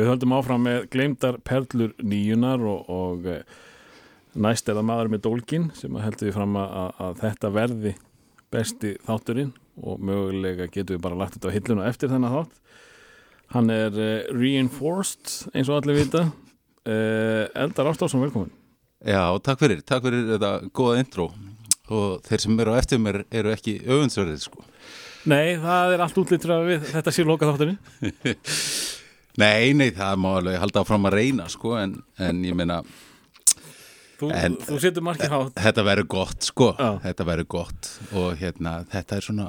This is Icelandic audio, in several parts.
við höldum áfram með gleymdar perlur nýjunar og, og eh, næst er það maður með dólkin sem heldur við fram að, að þetta verði besti þátturinn og mögulega getum við bara lagt þetta á hilluna eftir þennan þátt. Hann er uh, reinforced eins og allir vita. Uh, Eldar Ástásson, velkomin. Já, takk fyrir, takk fyrir þetta góða intro. Og þeir sem eru á eftir mér eru ekki öfundsverðið sko. Nei, það er allt útlýttur að við þetta sé loka þátturinn Nei, nei, það má alveg halda áfram að reyna sko en, en ég meina Þú, En- þú setur markið hátt þetta verður gott sko Já. þetta verður gott og hérna þetta er svona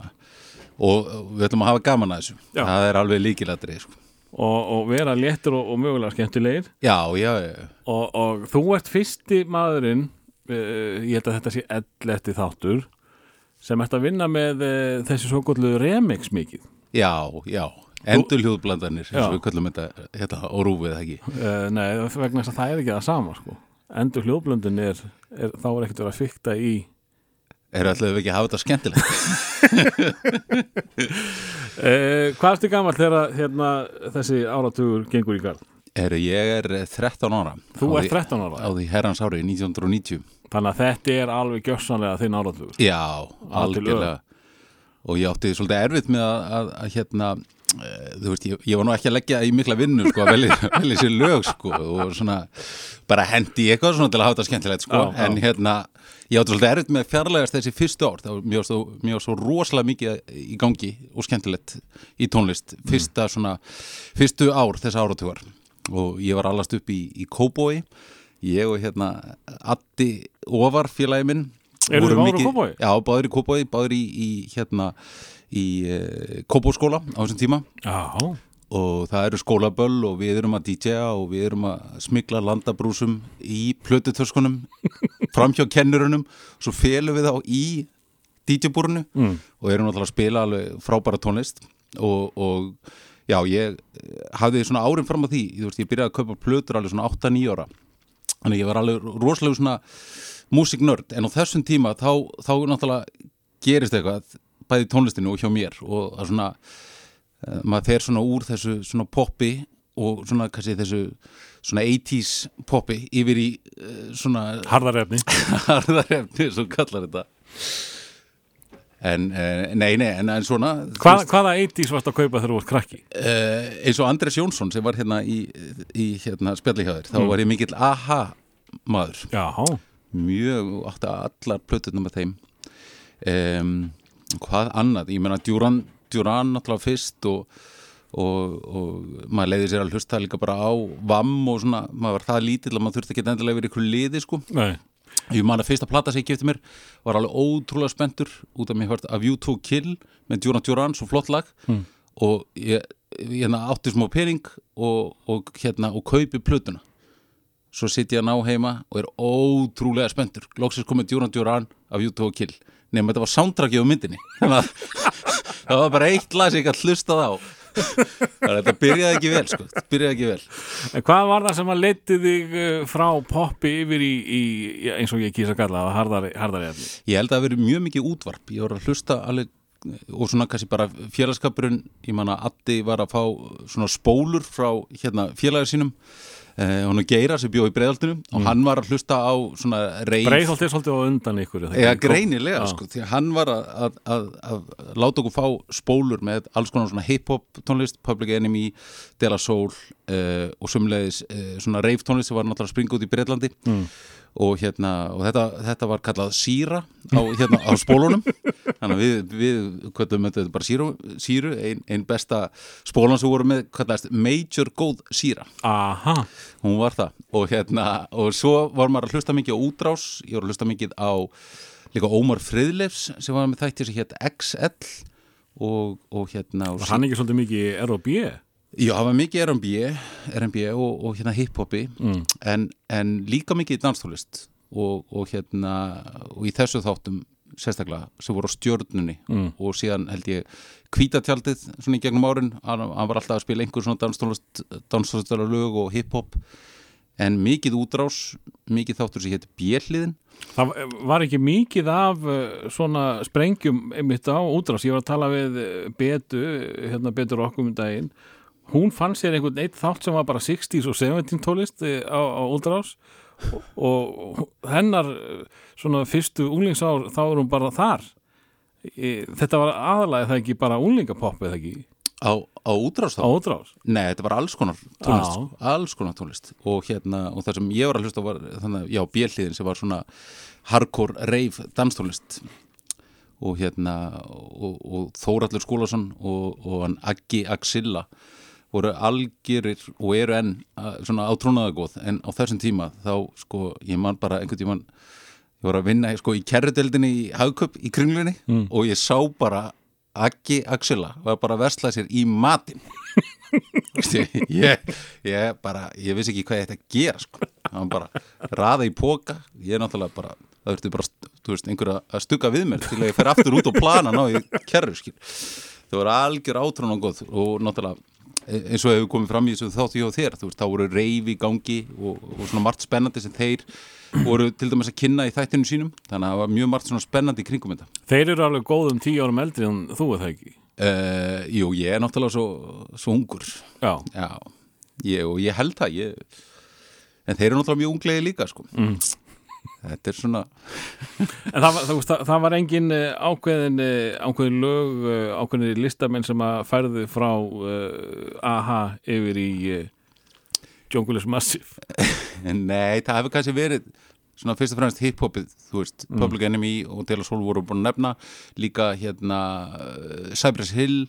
og við ætlum að hafa gaman að þessu Já. það er alveg líkilatri sko. og, og vera léttur og, og mögulega skemmtilegir Já, já, já, og, og þú ert fyrsti maðurinn uh, ég held að þetta sé elletti þáttur sem ert að vinna með uh, þessi svo gullu remix mikið já, já endurhljóðblandanir eins og við kallum þetta hérna á rúfið ekki? Uh, nei, vegna þess að það er ekki það sama sko. endur hljóðblöndin er, er þá er ekkert verið að fykta í er alltaf ekki að hafa þetta skemmtilegt? Uh, hvað ertu gammal þegar hérna, þessi áratugur gengur í garð? er, ég er 13 ára. Þú því- 13 ára? á því herrans ári 1990 þannig að þetta er alveg gjössanlega þinn áratugur. Já, algjörlega. Og ég átti svolítið erfitt með að, að, að hérna þú veist, ég, ég var nú ekki að leggja í mikla vinnu sko, að velja, sér lög sko, og svona, bara hendi í eitthvað svona til að hafa þetta skemmtilegt sko, Já, já. en hérna ég átti svolítið erfitt með fjarlægast þessi fyrstu ár. Það var mjög, svo, mjög svo rosalega mikið í gangi og skemmtilegt í tónlist. Fyrsta svona, fyrstu ár þessa áratugar. Og ég var allast upp í, í Kóbói ég og hérna Addi Ofar félagi minn Eruð þið á mikið- Kópavogi? Já, báður í Kópói, báður í, í hérna í uh, Kópóskóla á þessum tíma. Já, og það eru skólaböll og við erum að DJ-a og við erum að smikla landabrúsum í plötutöskunum framhjá kennurunum. Svo felum við þá í DJ-búrunu Mm. og erum náttúrulega að spila alveg frábæra tónlist. Og, og já, ég eh, hafði svona árin fram á því, ég, veist, ég byrjaði að kaupa plötur alveg svona 8-9 ára. Þannig að ég var alveg rosalega svona músiknörd, en á þessum tíma þá, þá náttúrulega gerist eitthvað bæði tónlistinu og hjá mér og það svona uh, maður fer svona úr þessu svona poppi og svona kannski þessu svona 80s poppi yfir í uh, svona harðarefni. harðarefni sem kallar þetta. En uh, nei, nei, en, en svona Hva, Hvaða 80s varst að kaupa þegar þú ert krakki? eins og Andres Jónsson sem var hérna í, í hérna spjalli hjá þér, þá Mm. var ég mikill aha maður Já, mjög, átti allar plöturnar með þeim. Um, hvað annað, ég meina Duran, Duran náttúrulega fyrst og, og, og maður leiði sér að hlusta líka bara á vamm og svona, maður var það lítill að maður þurfti ekki endilega verið ykkur liði sko. Nei. Ég man að fyrsta plata sem ég kefti mér var alveg ótrúlega spenntur út af mér hvert A View to Kill með Duran Duran, svo flott lag. Mm. og ég, ég hérna, átti smá pening og, og, hérna, og kaupi plötuna. Svo sitt ég að ná heima og er ótrúlega spenntur. Loksins komið Duran Duran af YouTube og Kill nema þetta var soundtrackið á myndinni. Þannig að það var bara eitt lag sem ég gætt hlustað á. Þannig að þetta byrjaði ekki vel sko, þetta byrjaði ekki vel. En hvað var það sem að leti þig uh, frá poppi yfir í, í eins og ég kýsa að kalla það harðari efni? ég held að það verið mjög mikið útvarp. Ég var að hlusta alveg og svona kannski bara félagskapurinn. Ég man að Addi var að fá svona spólur frá hérna félagar sínum eh, hún er Geira sem bjó í breiðaltinu og hann var að hlusta á svona reif Breiðholt er svolítið á undan ykkur ekki? greinilega, sko, því hann var að, að, að, að láta okkur fá spólur með alls konar svona hip-hop tónlist, Public Enemy, De La Soul uh, og sumleðis uh, svona rave tónlist sem var náttúrulega út í Breitlandi Mm. Og hérna, og þetta, þetta var kallað síra á, hérna, á spólunum. Þannig að við, við kvöldum þetta bara síru, síru ein, ein besta spólan sem voru með kallaðist Major Gold síra. Aha, hún var það. Og hérna og svo var maður að hlusta mikið á útrás ég var að hlusta mikið á líka Ómar Friðleifs sem var með þætti sem hétt XL og, og hérna og var hann ekki svolítið mikið R&B? Já, það var mikið R&B, R&B og, og hérna hiphopi Mm. en, en líka mikið danstólist og, og hérna og í þessu þáttum sérstaklega sem voru á stjörnunni Mm. og síðan held ég kvítatjaldið svona í gegnum árin hann, hann var alltaf að spila einhver svona danstólist danstólistarlög og hiphop en mikið útrás mikið þáttur sem hétt Bjelliðin Það var ekki mikið af uh, svona sprengjum einmitt á útrás. Ég var að tala við Betu, hérna Betur okkur um daginn. Hún fann sér einhvern eitt þátt sem var bara 60s og 70s tólist eh, á, á Úldrarás og, hennar eh, svona fyrstu unglingsár þá er hún bara þar. E, þetta var aðalega það ekki bara unglingapopp eða ekki? Á, á útrás á þá? Úldrarás Nei, þetta var alls konar tónlist. Sko. alls konar tónlist. Og hérna, og það sem ég var að hlusta var þannig, að, já, bjelliðin sem var svona hardcore rave danstónlist. Og hérna og, og Þórallur Skúlason og, og hann Aggi Axilla voru algjörir og eru enn að- svona átrúnaðagóð en á þessum tíma þá sko ég man bara einhvern tíman ég var að vinna sko í kerrudeldinni í Hagköp í kringlunni og ég sá bara Aggi Axilla var bara að versla sér í Veistu, ég, ég bara ég vissi ekki hvað ég ætti að gera sko. hann bara raða í póka ég er náttúrulega bara það verður bara, þú veist, einhver að- stugga við mér til að ég fer aftur út á plana ná í kerru skil. Það voru algjör átrún og og náttúrulega eins og hefur komið fram í þessu þáttu hjá þér þú veist, þá voru reyf í gangi og, og svona margt spennandi sem þeir voru til dæmis að kynna í þættinu sínum þannig að það var mjög margt svona spennandi í kringum þetta. Þeir eru alveg góðum tíu árum eldri en þú er það ekki? Uh, Jú, ég er náttúrulega svo, svo ungur. Já, Já, ég, og ég held það ég, en þeir eru náttúrulega mjög unglegi líka sko. Mm. Þetta er svona en það var, það, það, var engin eh, ákveðin eh, ákveðin lög eh, ákveðin listamenn sem að færðu frá uh, AHA yfir í uh, Jungle is Massive. Nei, það hefur kannski verið svona fyrst og fremst hip-hopið þú veist, Mm. Public Enemy og Dela Soul voru búin að nefna. Líka hérna uh, Cypress Hill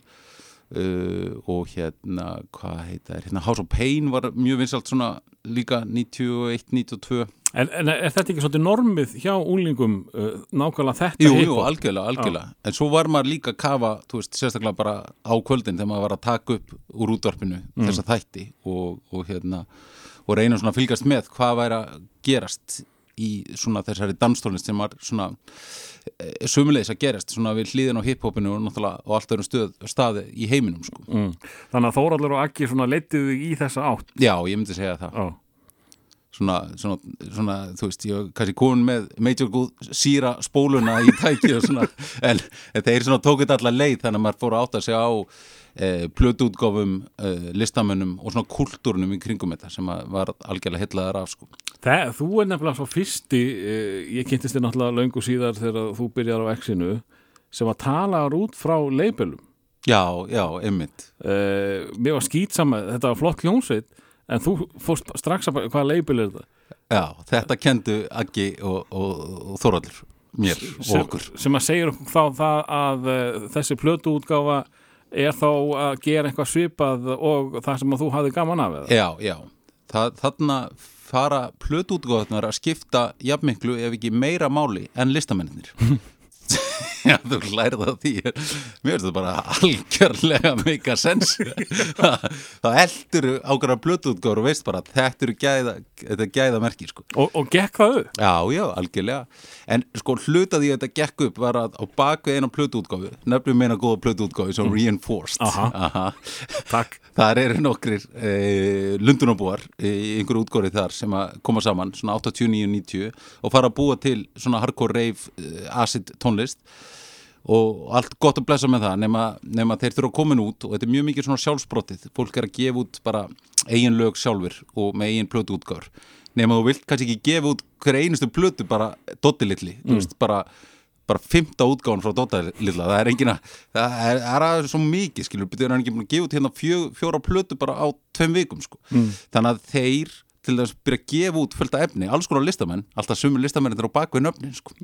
uh, og hérna hvað heita er, hérna House of Pain var mjög vinsalt svona líka 91, 92 en, en er þetta ekki svolítið normið hjá unglingum uh, nákvæmlega þetta Jú, jú, algjörlega, algjörlega. En svo var maður líka að kafa, þú veist, sérstaklega bara á kvöldin þegar maður var að taka upp úr útvarpinu þessa þætti og, og hérna, og reyna svona að fylgast með hvað væri að gerast í svona þessari danstólist sem var svona e, sumulegis að gerast svona við hliðin á hiphopinu og náttúrulega og allt öðrum staði í heiminum sko. mm. þannig að Þóraldur og Aggi svona leittiðu í þessa átt? Já, ég myndi segja það. Já, svona, svona, svona, þú veist, ég var kannski komin með Major Good síra spóluna í tæki og svona, en, en þeir svona tókut allar leið þannig að maður fór að átta sig á e, plötuútgáfum e, listamönnum og svona kultúrunum í kringum þetta sem var algjörlega hellaðar af sko. Það, þú er nefnilega svo fyrsti uh, ég kynntist þér náttúrulega löngu síðar þegar þú byrjar á X-inu sem að tala út frá leipelum Já, já, einmitt uh, mér var skýtsama, þetta var flott hljónsveit en þú fórst strax að hvaða leipel er þetta? Já, þetta kendu Aggi og, og, og Þóraldur mér og sem, okkur. sem að segja okkur þá það að uh, þessi plötu útgáfa er þá að gera eitthvað svipað og það sem að þú hafði gaman af eða? Já, já, það, þarna fara plötuútgáðunar að skipta jafnmiklu ef ekki meira máli en listamennir Já, þú lærið það því Mér finnst það bara algjörlega meika sens þá heldur ákveðra plötuútgáður og veist bara þetta eru gæða, gæða merki sko. Og, og gekk það upp? Já, já, algjörlega En sko hlutaði að þetta gekk upp var að á bakvið eina plötuútgáfu nefnum meina góða plötuútgáfu sem Reinforced Aha. Aha. Takk Þar eru nokkrir e, lundunabúar í einhverju útgóri þar sem að koma saman svona 89-90 og fara að búa til svona hardcore rave e, acid tónlist og allt gott að blessa með það nema, nema þeir þurfa að koma út og þetta er mjög mikið svona sjálfsbrottið fólk er að gefa út bara eigin lög sjálfur og með eigin plötu útgáður nema þú vilt kannski ekki gefa út hver einustu plötu bara dottilitli þú veist bara bara fymta útgáðan frá Dota lilla það er engin að, það er, er aðeins svo mikið skilur, betur hann ekki búin að gefa út hérna fjó, fjóra plötu bara á tveim vikum sko. þannig að þeir til þess að byrja að gefa út fullt af efni, alls konar listamenn alltaf sumur listamenn er á bakvið nöfnin sko.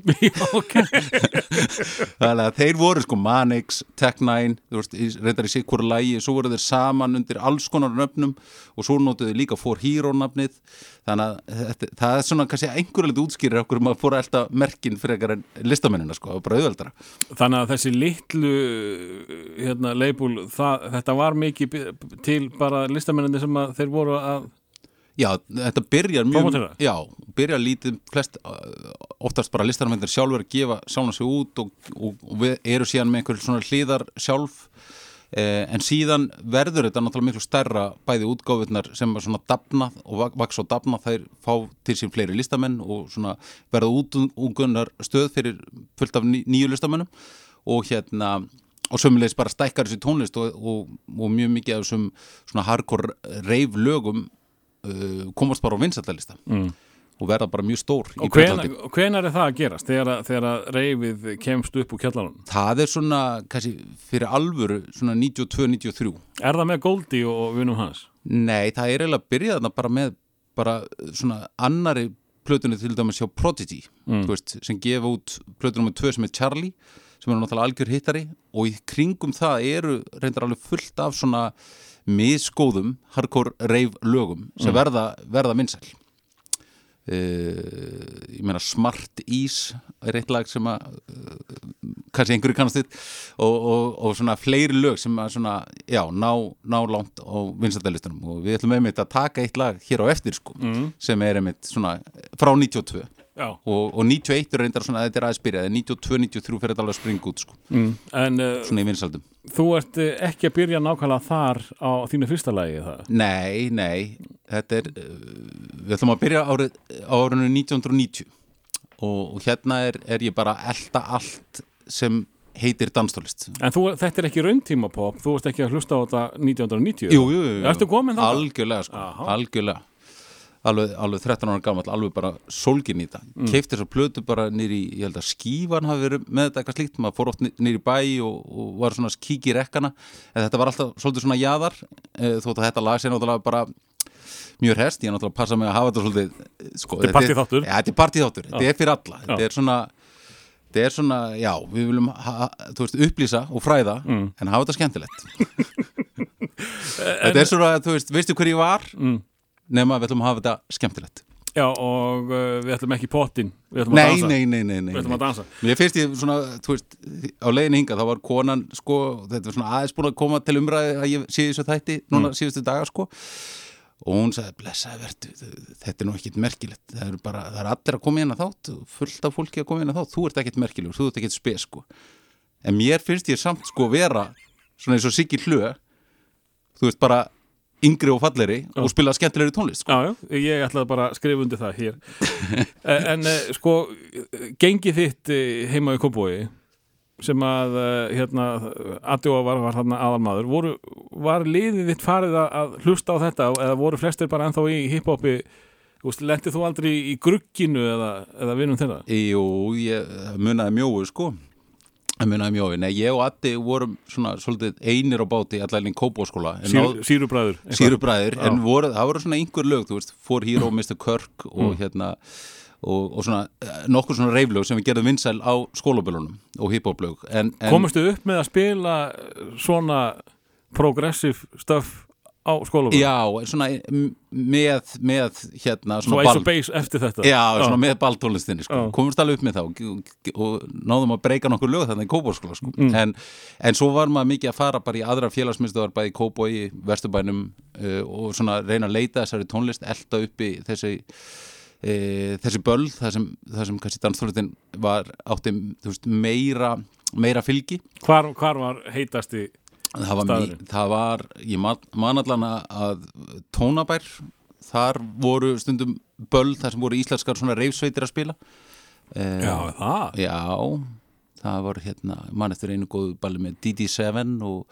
Þannig að þeir voru sko Manix, Tech9 þú veist, í- reyndar í sig hverju lægi svo voru þeir saman undir alls konar nöfnum og svo notuðu líka For Hero nafnið. Þannig að þetta, það er svona kannski einhverju litið útskýrir okkur fór að elda merkin frekar en listamennina sko, bara auðveldara Þannig að þessi litlu hérna, leipul, það, þetta var mikið til bara listamenninni sem að þeir voru að Já, þetta byrjar mjög? Já, byrjar lítið flest, uh, oftast bara listarmyndir sjálfur að gefa sjálfna sig út og, og, og við eru síðan með einhver svona hlýðar sjálf eh, en síðan verður þetta náttúrulega miklu stærra bæði útgáfurnar sem er svona dafnað og vak- vaks og dafnað þær fá til sín fleiri listamenn og svona verða út ungunar stöð fyrir fullt af ný, nýju listamennum og hérna og sömulegis bara stækkar þessi tónlist og, og, og mjög mikið af þessum svona hardcore reif lögum uh, komast bara á vinsættalista mm. og verða bara mjög stór Og hvenar er það að gerast þegar, þegar reyfið kemst upp úr kjallarunum? Það er svona, kannski, fyrir alvöru svona 92-93 Er það með Goldi og, vinum hans? Nei, það er eiginlega að byrja þarna bara með bara svona annari plötunni til dæmis hjá Prodigy Mm. veist, sem gefa út plötunum með tvö sem er Charlie sem er náttúrulega algjör hittari og í kringum það eru reyndar alveg fullt af svona misgóðum hardcore rave lögum sem verða, verða vinsæl uh, ég meina Smart Ease er eitt lag sem að uh, kannski einhverju kannast þitt og, og, og svona fleiri lög sem að svona, já, ná, ná langt á vinsældalistunum og við ætlum einmitt að taka eitt lag hér á eftir sko Mm. sem er einmitt svona frá 92 Já. og, og 91 er reyndar svona, þetta er aðeins byrjað 92-93 fyrir þetta alveg að springa út sko, Mm. En uh, svona í vinsældum þú ert eh, ekki að byrja nákvæmlega þar á þínu fyrsta lagi það? Nei, nei, þetta er, uh, við ætlum að byrja árið, árinu 1990 og, og hérna er, er ég bara að elta allt sem heitir danstólist. En þú, þetta er ekki rauntíma pop, þú ert ekki að hlusta á þetta 1990? Jú, jú, jú. Þangað? Algjörlega, sko, Aha. algjörlega. Alveg, alveg 13 ára gammal, alveg bara sólgin í þetta. Mm. Keifti þessar plötu bara nýri, ég held að skífan hafi verið með þetta eitthvað slíkt, maður fór oft nýri bæ og, og var svona að kíkja í rekkana, en þetta var alltaf svolítið svona jaðar, e, þótt að þetta lag sé náttúrulega bara mjög rest, ég er náttúrulega að passa mig að hafa þetta svolítið, eh, sko. Þetta er partíþáttur. Ja, þetta er partíþáttur, þetta er fyrir alla, þetta er svona, þetta er svona, já, við viljum, þú veist, upplýsa og fræða, Mm. en hafa þetta skemmtilegt. þetta er svona, þú veist, veistu hver ég var? Mm. Nema við ætlum að hafa þetta skemmtilegt. Já, og uh, við ætlum ekki pottin, við ætlum að nei, dansa. nei, nei, nei, nei, Við ætlum að dansa. Mér finnst ég svona, þú veist, á leiðin hinga þá var konan, sko, þetta var svona aðeins búin að koma til umræði að ég sé þessu þætti núna síðustu daga, sko. Og hún sagði, blessaði verdu þetta er nú ekkit merkilegt, það er bara það er allir að koma inn að þátt, fullt af fólki að koma inn að þátt, þú ert ekkit merkilegur, þú ert ekkit spes, sko. En mér finnst ég samt, sko, vera svona eins og Siggi Hlö. Þú veist, bara yngri og falleri og spila skemmtilegri tónlist, sko. Já, já, ég ætlaði bara að skrifa undir það hér. en, en eh, sko, gengi þitt eh, heima í Kópói sem að eh, hérna, Adjóa var, var þarna aðalmaður, voru, var liðið þitt farið að, hlusta á þetta eða voru flestir bara ennþá í hiphopi? Lendið þú aldrei í grugginu eða, eða vinum þeirra? Jú, ég munaði mjóu sko nei ég og Addi vorum svona svolítið einir á báti allalinn kópóskóla? Sýrubræðir, Já. en voru, það voru svona einhver lög, þú veist, For Hero, Mr. Kirk Mm. og hérna og, og svona eh, nokkur svona reiflög sem við gerðum vinsæl á skólabölunum og hiphoplög Komustu upp með að spila svona progressive stuff á skólum? Já, svona með, með hérna Svo ball of Base eftir þetta? Já, svona með balltónlistinni sko. Já. komumst alveg upp með það og, og náðum að breyka nokkur lög þannig í Kópóskóla sko. Mm. en, en svo var maður mikið að fara bara í aðra félagsmyndstöðar bæði í Kópói, Vesturbænum uh, og svona reyna að leita þessari tónlist elda uppi þessi uh, þessi böll það sem, það sem kannski danstónlistin var átti veist, meira, meira fylgi Hvar, hvar var heitasti það var, Staðurinn. það var ég man, man allan að tónabær þar voru stundum böll þar sem voru íslenskar svona reifsveitir að spila uh, Já, það Já, það var hérna mann eftir einu góðu balli með DD7 og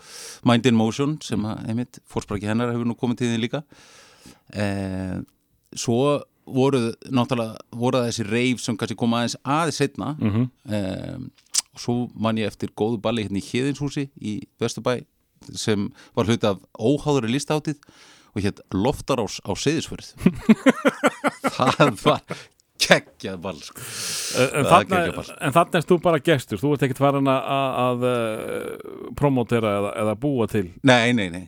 Mind in Motion sem að, einmitt, fórsprakki hennar hefur nú komið til því líka eh, Svo voru náttúrulega voru þessi reif sem kannski koma aðeins aðeins setna mm Mhm. Svo man ég eftir góðu balli hérna í Hjeðinshúsi í Vesturbæ sem var hluti af óháðuri listáttið og hétt Loftarás á Seyðisförð það var geggjað ball sko. En, en, þarna erst þú bara gestur, þú ert ekkert farin að, að, að uh, promotera eða, eða búa til Nei, nei, nei,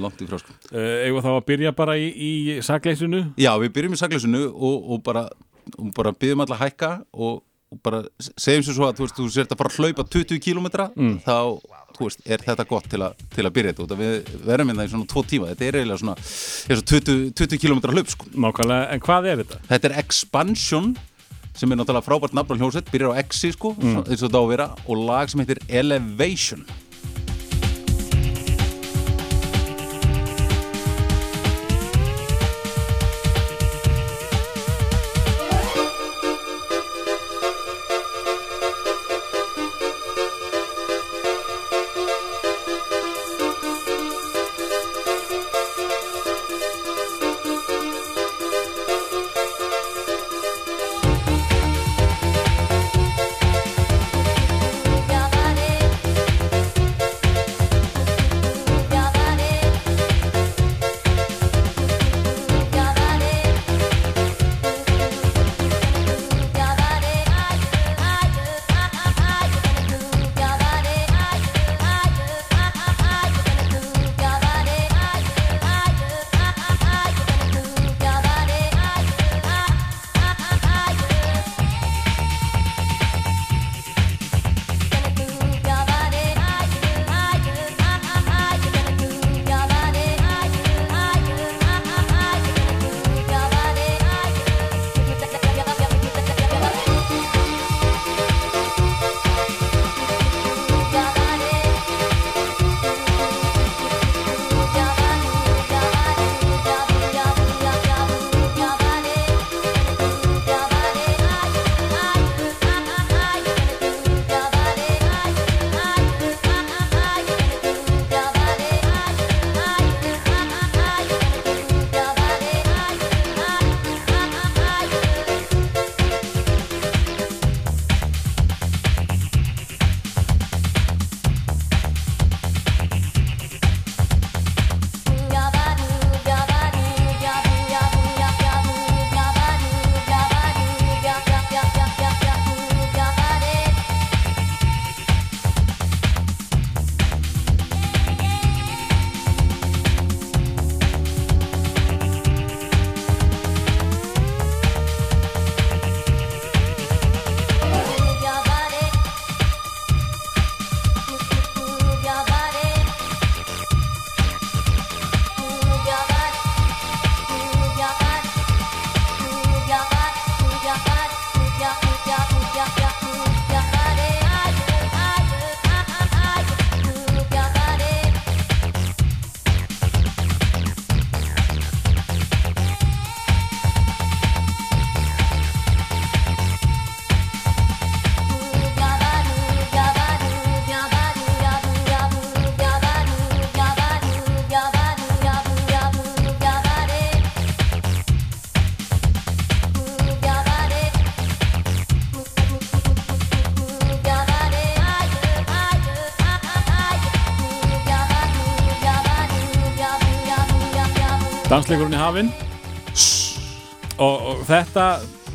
langt í frá sko. uh, Eða þá að byrja bara í, í sakleysinu Já, við byrjum í saklausinu og, og bara, bara byrjum alla hækka og bara segjum sér svo að þú veist, þú sért að fara að hlaupa 20 kilometra Mm. þá, veist, er þetta gott til, að til að byrja þetta út við verðum við það í svona tvo tíma, þetta er eiginlega svona eins og 20, 20 kilometra hlaup sko. Nákvæmlega, en hvað er þetta? Þetta er Expansion sem er náttúrulega frábært nafn á hljóset, byrjar á Exi sko, mm. eins og þetta á að vera og lag sem heitir Elevation dansleikurinn í hafinn. Og, og þetta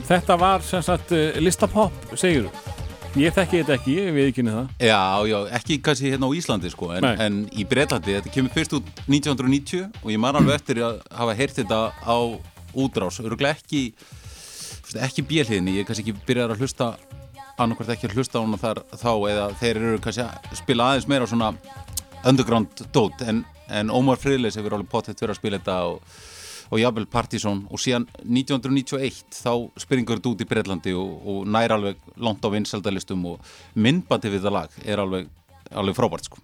þetta var sem sagt eh, listapopp, segir þú ég þekki þetta ekki, ég veit ekki niður það. Já, já, ekki kannski hérna á Íslandi sko, en, en í Breitlandi, þetta kemur fyrst út 1990 og ég man alveg eftir að hafa heyrt þetta á útrás, örgulega ekki ekki bjélhiðinni, ég kannski ekki byrjar að hlusta annarkvært ekki að hlusta á hana þar þá eða þeir eru kannski að spila aðeins meira svona underground dót en, en Ómar Friðleis hefur alveg potið verið að spila þetta og, og Jabel Partizón. Og síðan 1991 þá springur þetta út í Breitlandi og, og nær alveg langt á vinsaldalistum og myndbandi við það lag er alveg, alveg frábært sko.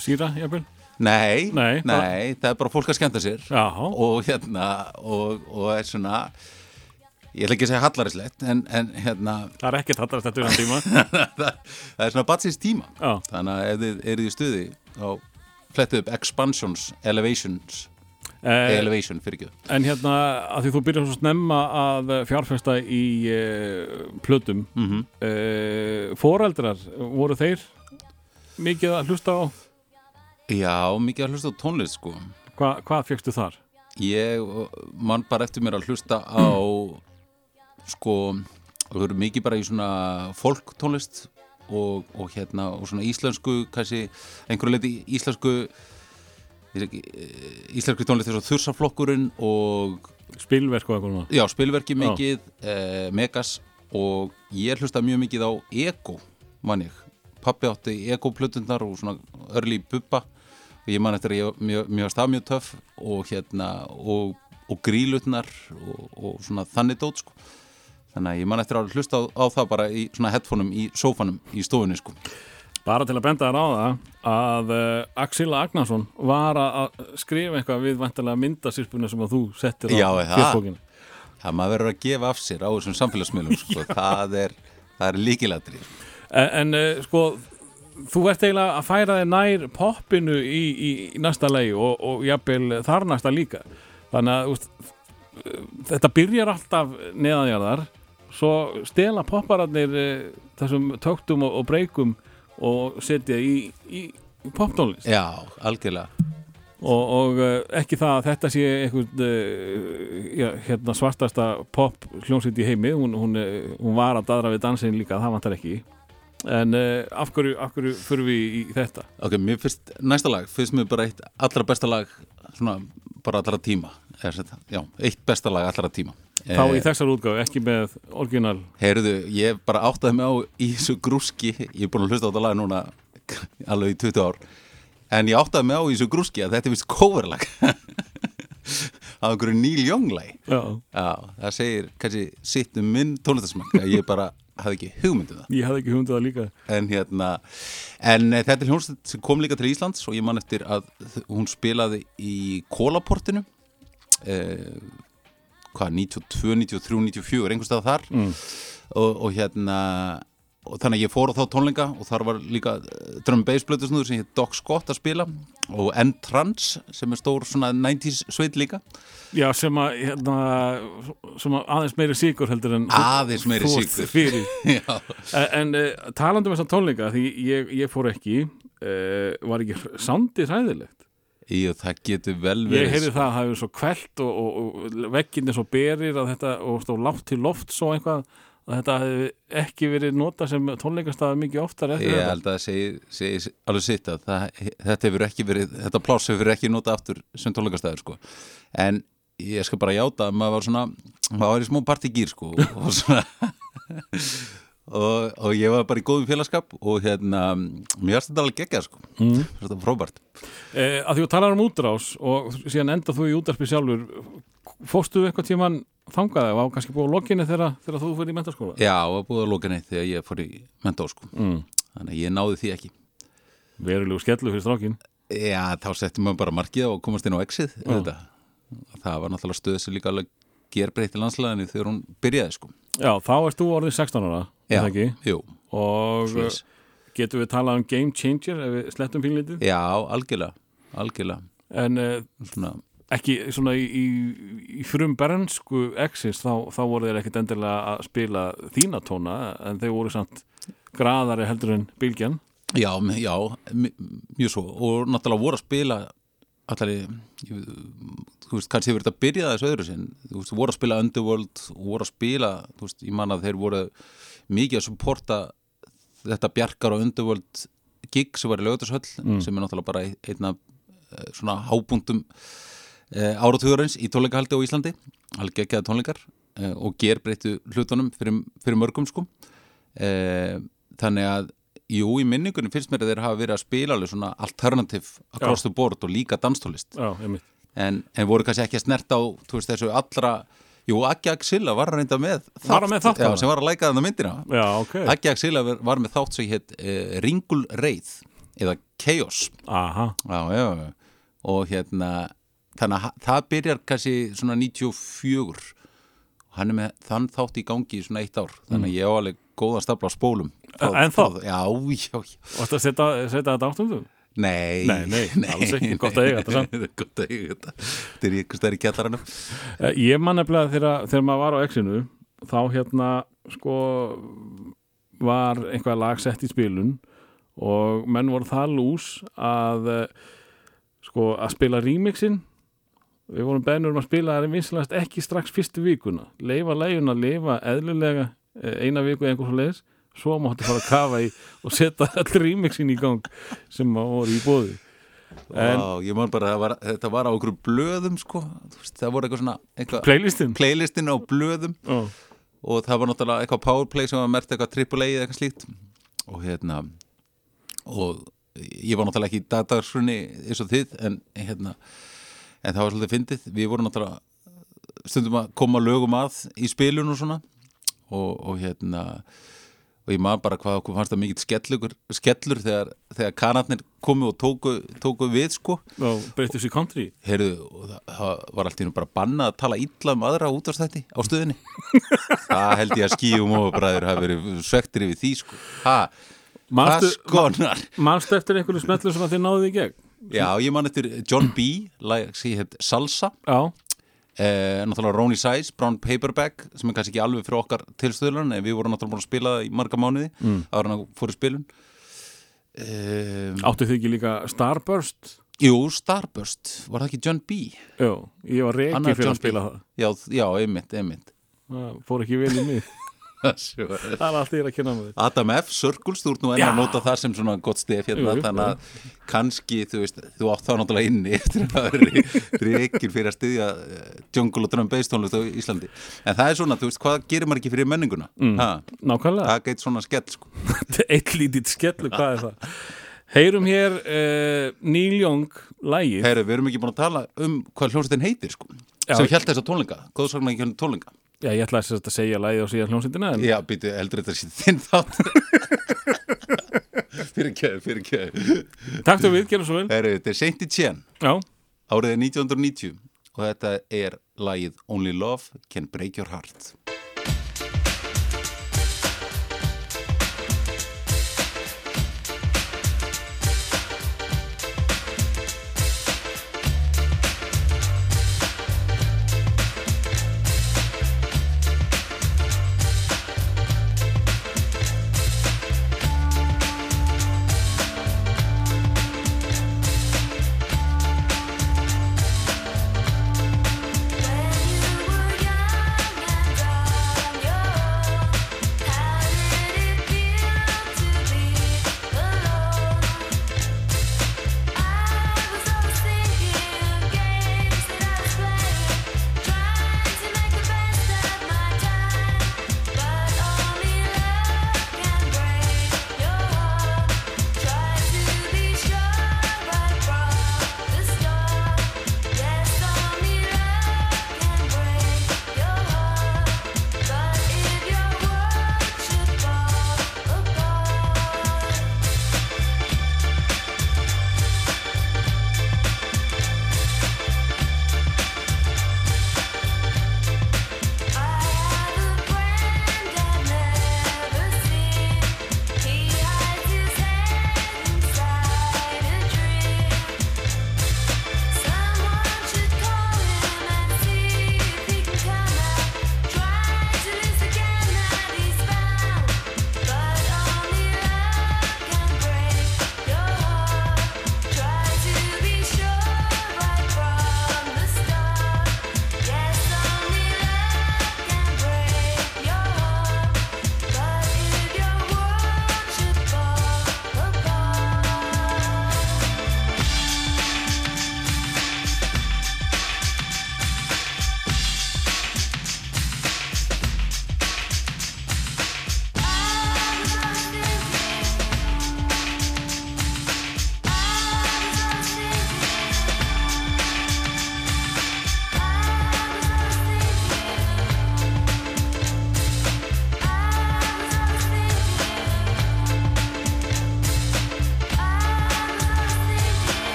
Sýra, jafnvel? nei, Nei, nei, það er bara fólk að skemmta sér. Jáhá, og hérna og, og er svona ég ætla ekki að segja hallarislegt en, en hérna það er ekkert þetta um tíma. Það, það er svona batsins tíma. Já. þannig að ef þið eruð í stuði þá flettu upp expansions elevations eh, elevation fyrir ekki En hérna, að því þú byrjar svo snemma að fjárfesta í uh, plötum mm -hmm. uh, Foreldrar, voru þeir mikið að hlusta á? já, mikið að hlusta á tónlist sko Hva, hvað fjöxtu þar? ég uh, man bara eftir mér að hlusta á sko það verður mikið bara í svona folk tónlist og, og hérna og svona íslensku kannski einhverju leiti íslensku eh, íslensku tónlist þess að þursaflokkurinn og Spilverk og eitthvað já, spilverki mikið eh, Megas og ég hlusta mjög mikið á Ego man ég, pappi átti Ego plötundar og svona örli bubba. Og ég man eftir að ég mjög stað mjög töff og hérna og, og grílutnar og, og svona þannig dót sko þannig að ég man eftir að hlusta á, á það bara í svona headphoneum í sófanum í stofunni sko Bara til að benda þér á það að uh, Axel Agnarsson var að skrifa eitthvað við vantilega myndasýrpuna sem að þú settir á fjöldbókinu. það maður verður að gefa af sér á þessum samfélagsmiðlum sko. það er, er líkilatri En, en uh, sko, þú ert eiginlega að færa þig nær poppinu í, í, í næsta legi og, og jafnvel þar næsta líka. Þannig að úst, þetta byrjar alltaf neðanjarðar, svo stela poppararnir uh, þessum töktum og, og breykum og setja í, í, í poptónlist. já, algjörlega. Og, og uh, ekki það að þetta sé einhvern uh, já, hérna, svartasta pop hljómsveit í heimi hún, hún, hún var að dadra við dansin líka það vantar ekki. En uh, af hverju, hverju fyrir við í, þetta? Ok, mér finnst næsta lag, finnst mér bara eitt allra besta lag, svona bara allra tíma, já, eitt besta lag allra tíma. þá í þessar útgáfu, ekki með orginal Heyrðu, ég bara áttaði mig á í þessu grúski, ég er búin að hlusta á þetta lag núna alveg í 20 ár, en ég áttaði mig á í þessu grúski að þetta er vist coverlag af einhverju Neil Young lag. já, Já, það segir kannski sitt um minn tónlistasmakk að ég bara hafði ekki hugmyndið það. ég hafði ekki hundið það líka en hérna en eh, þetta er hljómsveit sem kom líka til Íslands og ég man eftir að hún spilaði í Kólaportinu eh, hvað, 92, 93, 94 einhvers stað þar. Mm. og, og hérna og þannig að ég fór á þá tónleika og þar var líka eh, drum bass blötusnúður sem hétt Doc Scott að spila og N-Trans sem er stór svona 90s sveit líka. Já, sem að, hérna, sem að aðeins meiri síkur heldur en Aðeins meiri Já, En, uh, talandi um þessar tónleika því ég, ég fór ekki uh, var ekki soundið hræðilegt Jú, það getur vel verið ég heyrði sko. það að það hefur svo kvelt og, og, og vegginni svo berir að þetta og stóð látt til loft svo einhvað að þetta hefði ekki verið nota sem tónleikastafi mikið oftar eftir Ég þetta held að það segi, segi alveg sitt að það, þetta hefur ekki verið, þetta pláss hefur ekki notað aftur sem tónleikastæður sko. En ég skal bara játa að maður var svona, maður var í smó partigýr sko og svona og, og ég var bara í góðum félagskap og hérna, mér varst þetta alveg geggjað sko, mm. þetta var frábært. eh, að því þú talar um útrás og síðan enda þú í útarpi sjálfur fóstu eitthvað tíman þangaði og á kannski búið á lokinni þegar, þegar þú fyrir í mentaskóla Já, búið að lóka neitt þegar ég fór í mentó sko, mm. þannig að ég náði því ekki. verulegu skellu fyrir strákin Já, þá settum maður bara markið og komast inn á exið, auðvitað. Það var náttúrulega stöð sem líka gerbreytti landslæðinni þegar hún byrjaði sko. já, þá erst þú orðið 16 ára Já, jú, og svoleiðis. getum við talað um game changer ef við slettum pínlítið Já, algjörlega, algjörlega. En uh, svona, ekki svona í, í, í frum bernsku exist þá, þá voru þeir ekkit endilega að spila þína tóna en þeir voru samt graðari heldur en bylgjan. Já, já mjög svo. Og náttúrulega voru að spila allar þú veist, kannski hefur þetta byrjað þessu öðru sinn, þú veist, voru að spila Underworld voru að spila, þú veist, ég man að þeir voru mikið að supporta þetta bjarkar og Underworld gig sem var í lögutarshöll Mm. sem er náttúrulega bara einna eh, svona hábúndum e, áratugurins í tónleikahaldi á Íslandi alveg ekki að tónleikar e, og gerbreyttu hlutunum fyrir, fyrir mörgum sko. E, þannig að jú, í minningunum finnst mér að þeir hafa verið að spila alveg svona alternative across the board og líka danstólist Já, en, en voru kannski ekki að snerta á veist þessu allra jú, Aggi Axilla var reynda með Var hann með þátt já, sem var að læka þannig myndina. Já, ok. Aggi Axilla var, var með þátt sem hétt eh, Ringul Reið eða Chaos. Aha, já, og hérna þannig að það byrjar kannski svona 94 og hann er með þann þátt í gangi í svona eitt ár. Þannig að ég á alveg góðan stafla á spólum. Mm. En þá? já, já, já. Varstu að setja, þetta áttundum? Nei, Nei, nei, alls ekki. Gott að eiga þetta. Gott að eiga þetta. Þetta er ykkur stær í kjallaranum. Eh, Ég man nefnilega þegar, þegar maður var á exinu þá hérna sko var einhvað lag sett í spilun og menn voru það lús að eh, sko að spila remixin. Við vorum beðnur um að spila það er vinslast ekki strax fyrstu vikuna. Leifa læguna að lifa eðlulega eh, eina viku eða einhver svo leiðis svo máttu fara að kafa í og setja all remixin í gang sem voru í bóði En- Vá, ég man bara, var, þetta var á okkur blöðum sko, veist, það voru eitthvað svona eitthvað, playlistin playlistin á blöðum. Ó, og það var náttúrulega eitthvað powerplay sem var mert eitthvað triple A eða eitthvað slíkt. Og hérna og ég var náttúrulega ekki í datagrunni eins og þið en hérna en það var svolítið fyndið, við vorum náttúrulega stundum að koma lögum að í spilun og svona. Og, og hérna og ég maður bara hvað okkur fannst það mikill skellur, skellur þegar, þegar kanarnir komu og tóku, tóku við sko. Og breytist í country? Heyrðu, og það, það var allt í nú bara bannað að tala illa um aðra útvarstætti á stöðinni. Það held ég að skíum og bræður hafi verið svektir yfir því sko. Manstu, skonar manstu eftir einhverju smetlu sem að þið náðuð í gegn? já, ég man eftir John B. Hétt Salsa. Já, eh, náttúrulega Ronnie Size, Brown Paperback sem er kannski ekki alveg fyrir okkar tilstöðlan en við vorum náttúrulega búin að spila það í marga mánuði mm. ára hann fór í spilun um, áttu þið ekki líka Starburst? Jú, Starburst, var það ekki John B? Já, ég var reiki fyrir John að spila B. það Já, já, einmitt, einmitt fór ekki vel í Sure. Það er allt ég er að kynna með Adam F. Circles, þú ert nú enn að nota það sem svona gott stef hérna, þannig að kannski, þú veist, þú átt það náttúrulega inni eftir að það er reykir fyrir að styðja eh, jungle og drum bass tónlist á Íslandi. En það er svona, þú veist, hvað gerir maður ekki fyrir menninguna? Mm. Ha, Nákvæmlega, það geit svona skell, sko. eitt lítið skellu, hvað er það? Heyrum hér uh, Neil Young lægið Herru, við erum ekki búin að tala um hvað hljómsveitin heitir, sko. Já. Sem held þess að tónleika, góðsakna ekki tónleika. Já, ég ætlaði að segja lægið á síðan hljómsveitina en Já, býtu, heldur þetta sé þinn þátt. fyrir kjöð, fyrir kjöð. taktu við, gerum svo vel Herru, þetta er Saint Etienne. Já, Árið er 1990 og þetta er lagið Only Love Can Break Your Heart.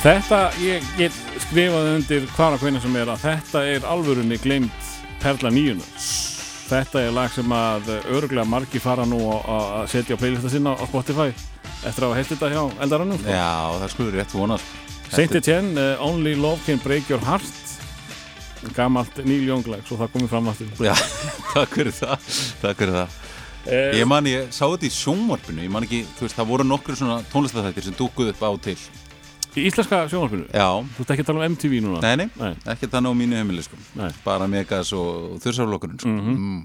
Þetta, ég get skrifað undir hvar og hvernig sem er að þetta er alvörunni glemt Perla nýjuna. Þetta er lag sem að örgulega margi fara nú að setja á playlista sinna á Spotify eftir að hafa heilt þetta hjá eldarannum. Sko. Já, það skulur rétt vonað Saint Etienne, uh, Only Love Can Break Your Heart gamalt Neil Young lag, svo það komið fram aftur. Já, takk fyrir það Takk fyrir það Eh, Ég man, ég sá þetta í sjónvarpinu Ég man ekki, þú veist, það voru nokkur svona tónlistafættir sem dúkuð upp á til Í íslenska sjónvarpinu, Já, þú ert ekki að tala um MTV núna? nei, nei, Nei. ekki þannig á mínu heimili sko. Nei. bara Megas og þursarlokkurinn sko. mm.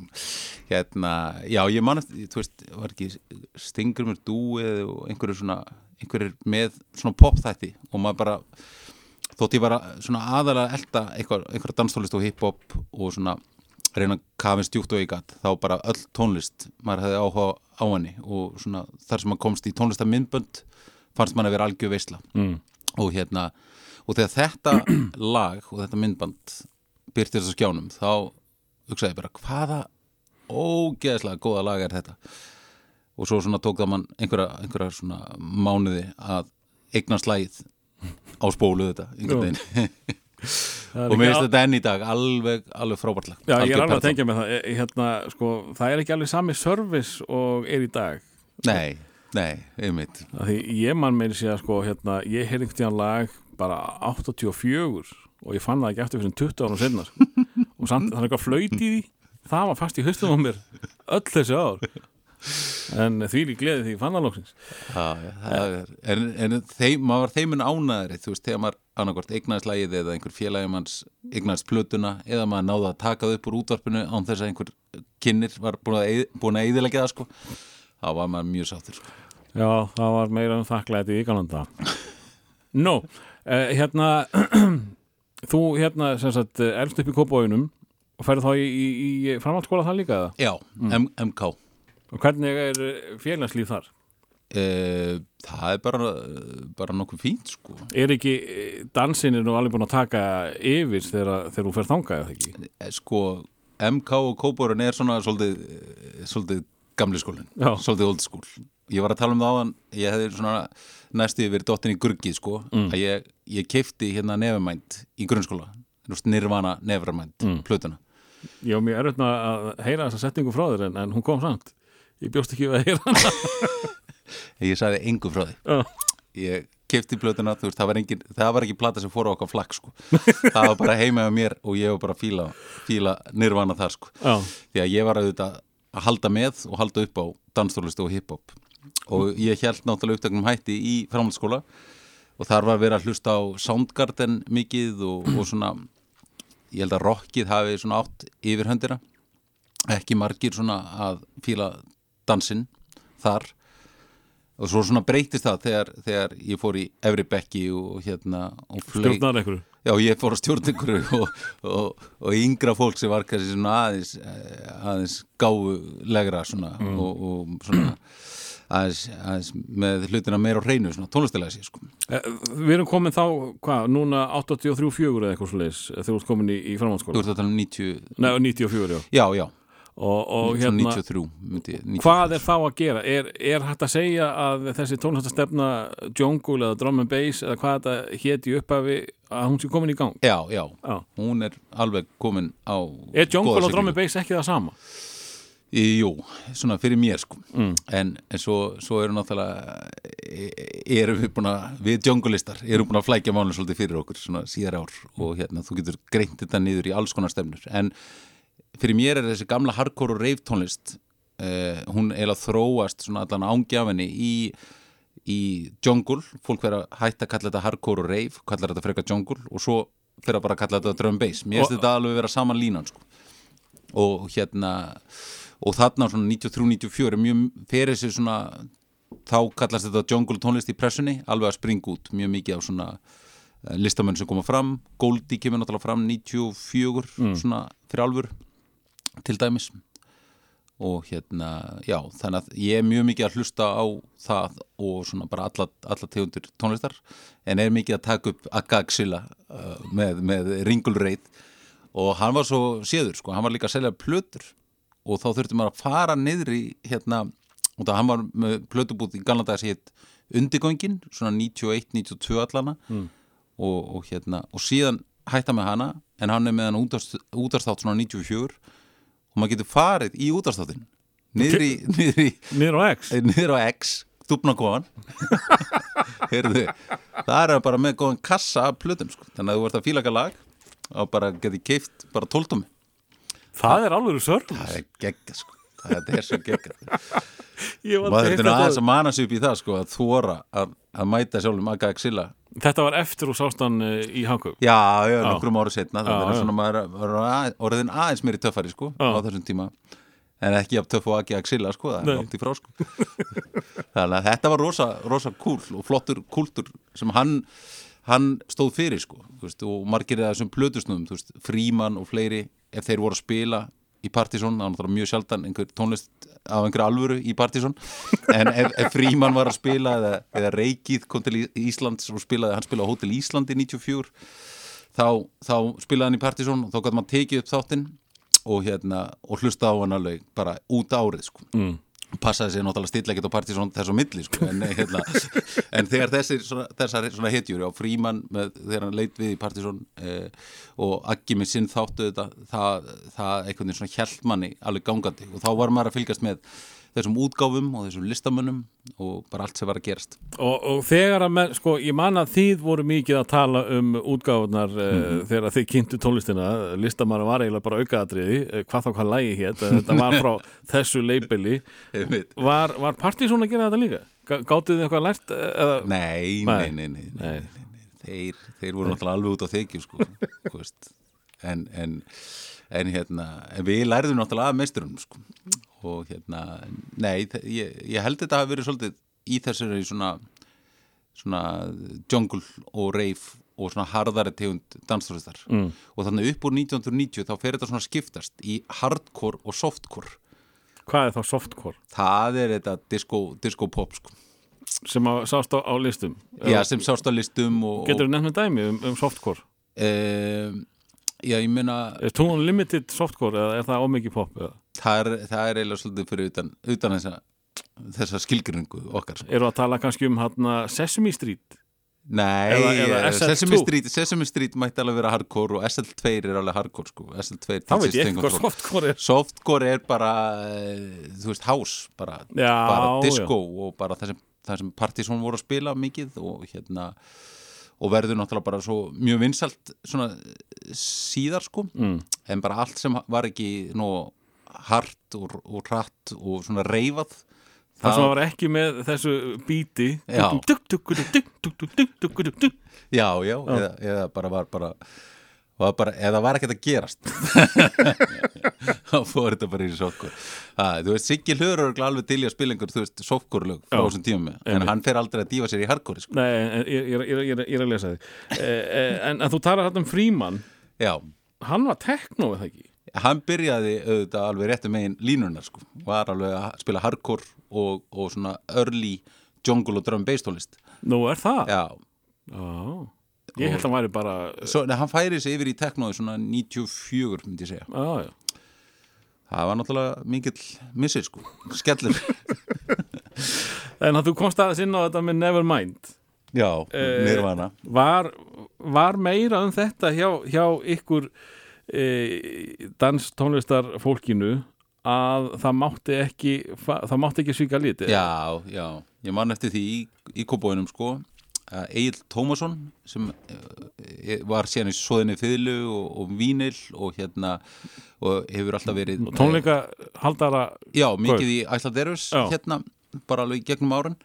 Hérna, já, ég man eftir, þú veist, var ekki stingur mér dúið og einhverju svona einhverjir með svona popþætti og maður bara þótt ég var að svona aðalega elda einhver, einhverja danstólist og hiphop og svona reyna að kafin stjúkt og ég gatt þá bara öll tónlist maður hefði áhuga á henni og svona þar sem maður komst í tónlistamindbönd fannst maður að vera algjör veisla Mm. Og hérna og þegar þetta lag og þetta myndband byrtist á skjánum þá hugsaði ég bara hvaða ógeðslega góða lag er þetta? Og svo svona tók það mann einhverja, einhverja svona mánuði að eignast lagið á spólu þetta einhvern veginn. Og mér finnst þetta enn í dag alveg, alveg frábært lag. Já, ég er alveg að tengja með það. E, hérna, sko, það er ekki alveg sami service og er í dag. Nei, nei, einmitt Því ég mann meiri sé að sko, hérna, ég heyrði einhvern tíðan lag bara 84 og ég fann það ekki eftir fyrir 20 árum senna sko. og samt það er eitthvað flöyt í því það var fast í haustum á mér öll þessi ár en því lík gleði því ég fann það lóksins Já, það er, en, en þeim, maður var þeimun ánæðri, þú veist, þegar maður annarkvort eignaðist lagið eða einhver félagi manns eignaðist plötuna eða maður náði að taka það upp úr útvarpinu án þess að einhver kynir var búin að, eyð- búin að eðilegja það, sko, þá var maður mjög sáttur, sko. Já, það var meira um þakklæti í Galanda Nú, eh, hérna þú hérna sem sagt elst upp í kópáinum og ferð þá í, í, í framhaldsskóla það líka eða? Já, M MK. Og hvernig er félagslíf þar? E, það er bara, bara nokkuð fínt, sko. Er ekki eh, dansin er nú alveg búin að taka yfir þegar, þegar þú fer þangað eða ekki? Sko, MK og Kóborun er svona svolítið, eh, svolítið gamli skólinn, Já. svolítið old school. Ég var að tala um það áðan, ég hefði svona næstu verið dottin í gurgið, sko, að ég, ég keifti hérna nefumænt í grunnskóla, nirvana nefumænt, mm. plötuna. Var mjög erfitt með að heyra þessa setningu frá þér en, en hún kom samt. Ég bjóst ekki að heyra hana. Ég sagði engu frá því. Já. Ég keifti plötuna, þú veist, það var, engin, það var ekki plata sem fór á okkar flagg, sko. það var bara heima á mér og ég var bara að fíla, fíla nirvana þar, sko. Já, því að ég var auðvitað að halda með og halda upp á danstólistu og hiphop. Og ég held náttúrulega upptöknum hætti í framhaldsskóla og þar var verið að hlusta á Soundgarden mikið og, og svona ég held að rockið hafi svona átt yfir höndina. Ekki margir svona að fíla dansinn þar. Og svo svona breytist það þegar, þegar ég fór í Efri Bekki og hérna og stjórnar einhverju. Já, ég fór að stjórna ykkur og, og, og yngra fólk sem var kannski svona aðeins, eh, aðeins gáfulegra svona og, og svona aðeins, aðeins með hlutina meira á hreinu svona tónlistilega sér sko. Eh, Við erum komin þá, hvað, núna 83-4 eða eitthvað svo leiðis þegar þú ert komin í, í Þú framhaldsskóla. ert að tala um 90, Nei, 94, já. já, já, Og, og hérna, 93 myndi, ég- 93. hvað er þá að gera? Er, er hægt að segja að þessi tónlistastefna jungle eða drum and bass eða hvað þetta héti upphafi að hún sé komin í gang? Já, já, Já. hún er alveg komin á Er jungle og drum and bass ekki það sama? Í, Jú, svona fyrir mér sko Mm. en, en svo, svo eru náttúrulega erum við búin að við djongulistar erum búin að flækja málun svolítið fyrir okkur svona síðar ár og hérna þú getur greint þetta niður í alls konar stefnur en fyrir mér er þessi gamla hardcore og rave tónlist eh, hún eiginlega þróast svona allan ángjafinni í í jungle, fólk verður að hætta að kalla þetta hardcore og rave, kallar þetta frekar jungle og svo fyrir að bara að kalla þetta drum bass. Mér finnst þetta alveg vera saman línan sko. Og hérna og þarna svona 93-94 er mjög fyrir þessi svona þá kallast þetta jungle tónlist í pressunni alveg að springa út. Mjög mikið af svona eh, listamenn sem koma fram. Goldie kemur náttúrulega fram 94 svona fyrir alvur til dæmis. Og hérna, já, þannig að ég er mjög mikið að hlusta á það og svona bara alla, alla tegundir tónlistar en er mikið að taka upp Agaxilla uh, með, með ringulreit og hann var svo séður, sko, hann var líka að selja plötur og þá þurfti maður að fara niður í hérna, og það hann var með plötubúð í galna dags hétt undirgöngin, svona 91-92 allana og, og hérna og síðan hætta með hana en hann er með hann útarstátt svona 94 og maður getur farið í útarstáttin niður í niður, á X. Niður á X, dupna góðan heyrðu það er bara með góðan kassa af plötum sko. þannig að þú vart að fíla eitthvað lag og bara geti keift bara tóltum það er alveg sörn það er gegga sko. Það er svo gegga maður er aðeins að mana sig upp í það sko að þóra að, að mæta sjálfum Aga Exila þetta var eftir og sástan eh, í Hangug já, já, nokkrum ára setna það er svona maður orðin aðeins mér í töffari sko já. á þessum tíma. En ekki af töff og Aga Exila sko það er oft í frá sko. Þannig að þetta var rosa, rosa cool og flottur kultur sem hann hann stóð fyrir sko veist, og margir það sem plötusnum fríman og fleiri ef þeir voru að spila í Partisón, það var mjög sjaldan einhver tónlist af einhver alvöru í Partisón en ef, ef Fríman var að spila eða, eða Reykjíð kom til Íslands og spilaði, hann spilaði á Hotel Íslandi 94 þá, þá spilaði hann í Partisón og þá gæti maður tekið upp þáttinn og, hérna, og hlusta á hann alveg bara út árið sko. Mm passaði sér náttúrulega stilla ekkert á partysón þessu milli sko en, hérna, en þegar þessir svona, þessar svona hetjur á fríman með, þegar hann leit við í partysón eh, og Aggi með sinn þáttu þetta það, það einhvern veginn svona hjælmanni alveg gangandi og þá var maður að fylgast með þessum útgáfum og þessum listamönnum og bara allt sem var að gerast Og, og þegar að, menn, sko, ég man að þið voru mikið að tala um útgáfunar mm -hmm. uh, þegar þið kynntu tónlistina listamannu var eiginlega bara aukaðatriði uh, hvað þá hvað lægi hér, þetta var frá þessu leibili Var, var Partizón að gera þetta líka? Gáttu þið eitthvað lært? Uh? Nei, nei, nei, nei, nei. Þeir, þeir voru náttúrulega alveg út á þykju sko, en, en en hérna, en við læriðum náttúrulega að meisturum sko og hérna, nei, ég, ég held þetta að hafa verið svolítið í þessari svona, svona jungle og reif og svona harðari tegund danstóristar mm. og þannig upp úr 1990 þá fer þetta svona skiptast í hardcore og softcore Hvað er þá softcore? Það er þetta disco, disco pop sko Sem að sást á, á listum? Já, sem sást á listum og, Getur þú nefnt með dæmi um, um softcore? Um, já, ég meina Er tónun limited softcore eða er það ómikið pop? Eða? það er, það er eiginlega svolítið fyrir utan, utan þessa, þessa skilgringu okkar sko. Eru að tala kannski um hana, Sesame Street? Nei, eða, eða Sesame, Street, Sesame Street mætti alveg vera hardcore og SL2 er alveg hardcore sko. SL2 þá veit ég ekki hvað softcore er softcore er bara, eh, þú veist, house bara, já, bara disco já. og bara það sem, sem Partizón voru að spila mikið og hérna og verður náttúrulega bara svo mjög vinsalt svona síðar sko mm. en bara allt sem var ekki nú hart og, og hratt og svona reyfað Það sem var ekki með þessu bíti Já Já, já, eða, eða bara var bara, var bara eða var ekkert að gerast. Þá fór þetta bara í sokkur. Þú veist, Siggi Hlur er alveg til í að spila einhver, þú veist, sokkurlög frá þessum tíum en hann fer aldrei að dífa sér í hardcore sko. Nei, ég er að lesa þig. En þú talar hægt um Fríman Já. Hann var tekno, eða ekki? hann byrjaði auðvitað alveg réttu megin línunar sko, var alveg að spila hardcore og, og svona early jungle og drum bass tólist Nú er það? Já. Ó, Ég held að hann væri bara svo, nei, Hann færi sig yfir í teknói svona 94 myndi ég segja. Ó, Það var náttúrulega mikill missir sko, skellur. En að þú komst aðeins inn á þetta með Nevermind. Já, eh, nýrvana var, var meira um þetta hjá, hjá ykkur e, danstónlistar fólkinu að það mátti ekki það mátti ekki svíka liti Já, já, ég man eftir því í, í kópóinum sko Egil Tómasson sem e, var síðan í Sóðinni Fyðlu og, og Vínil og hérna og hefur alltaf verið Tónleika haldara Já, mikið í Æsladerus hérna bara alveg gegnum áran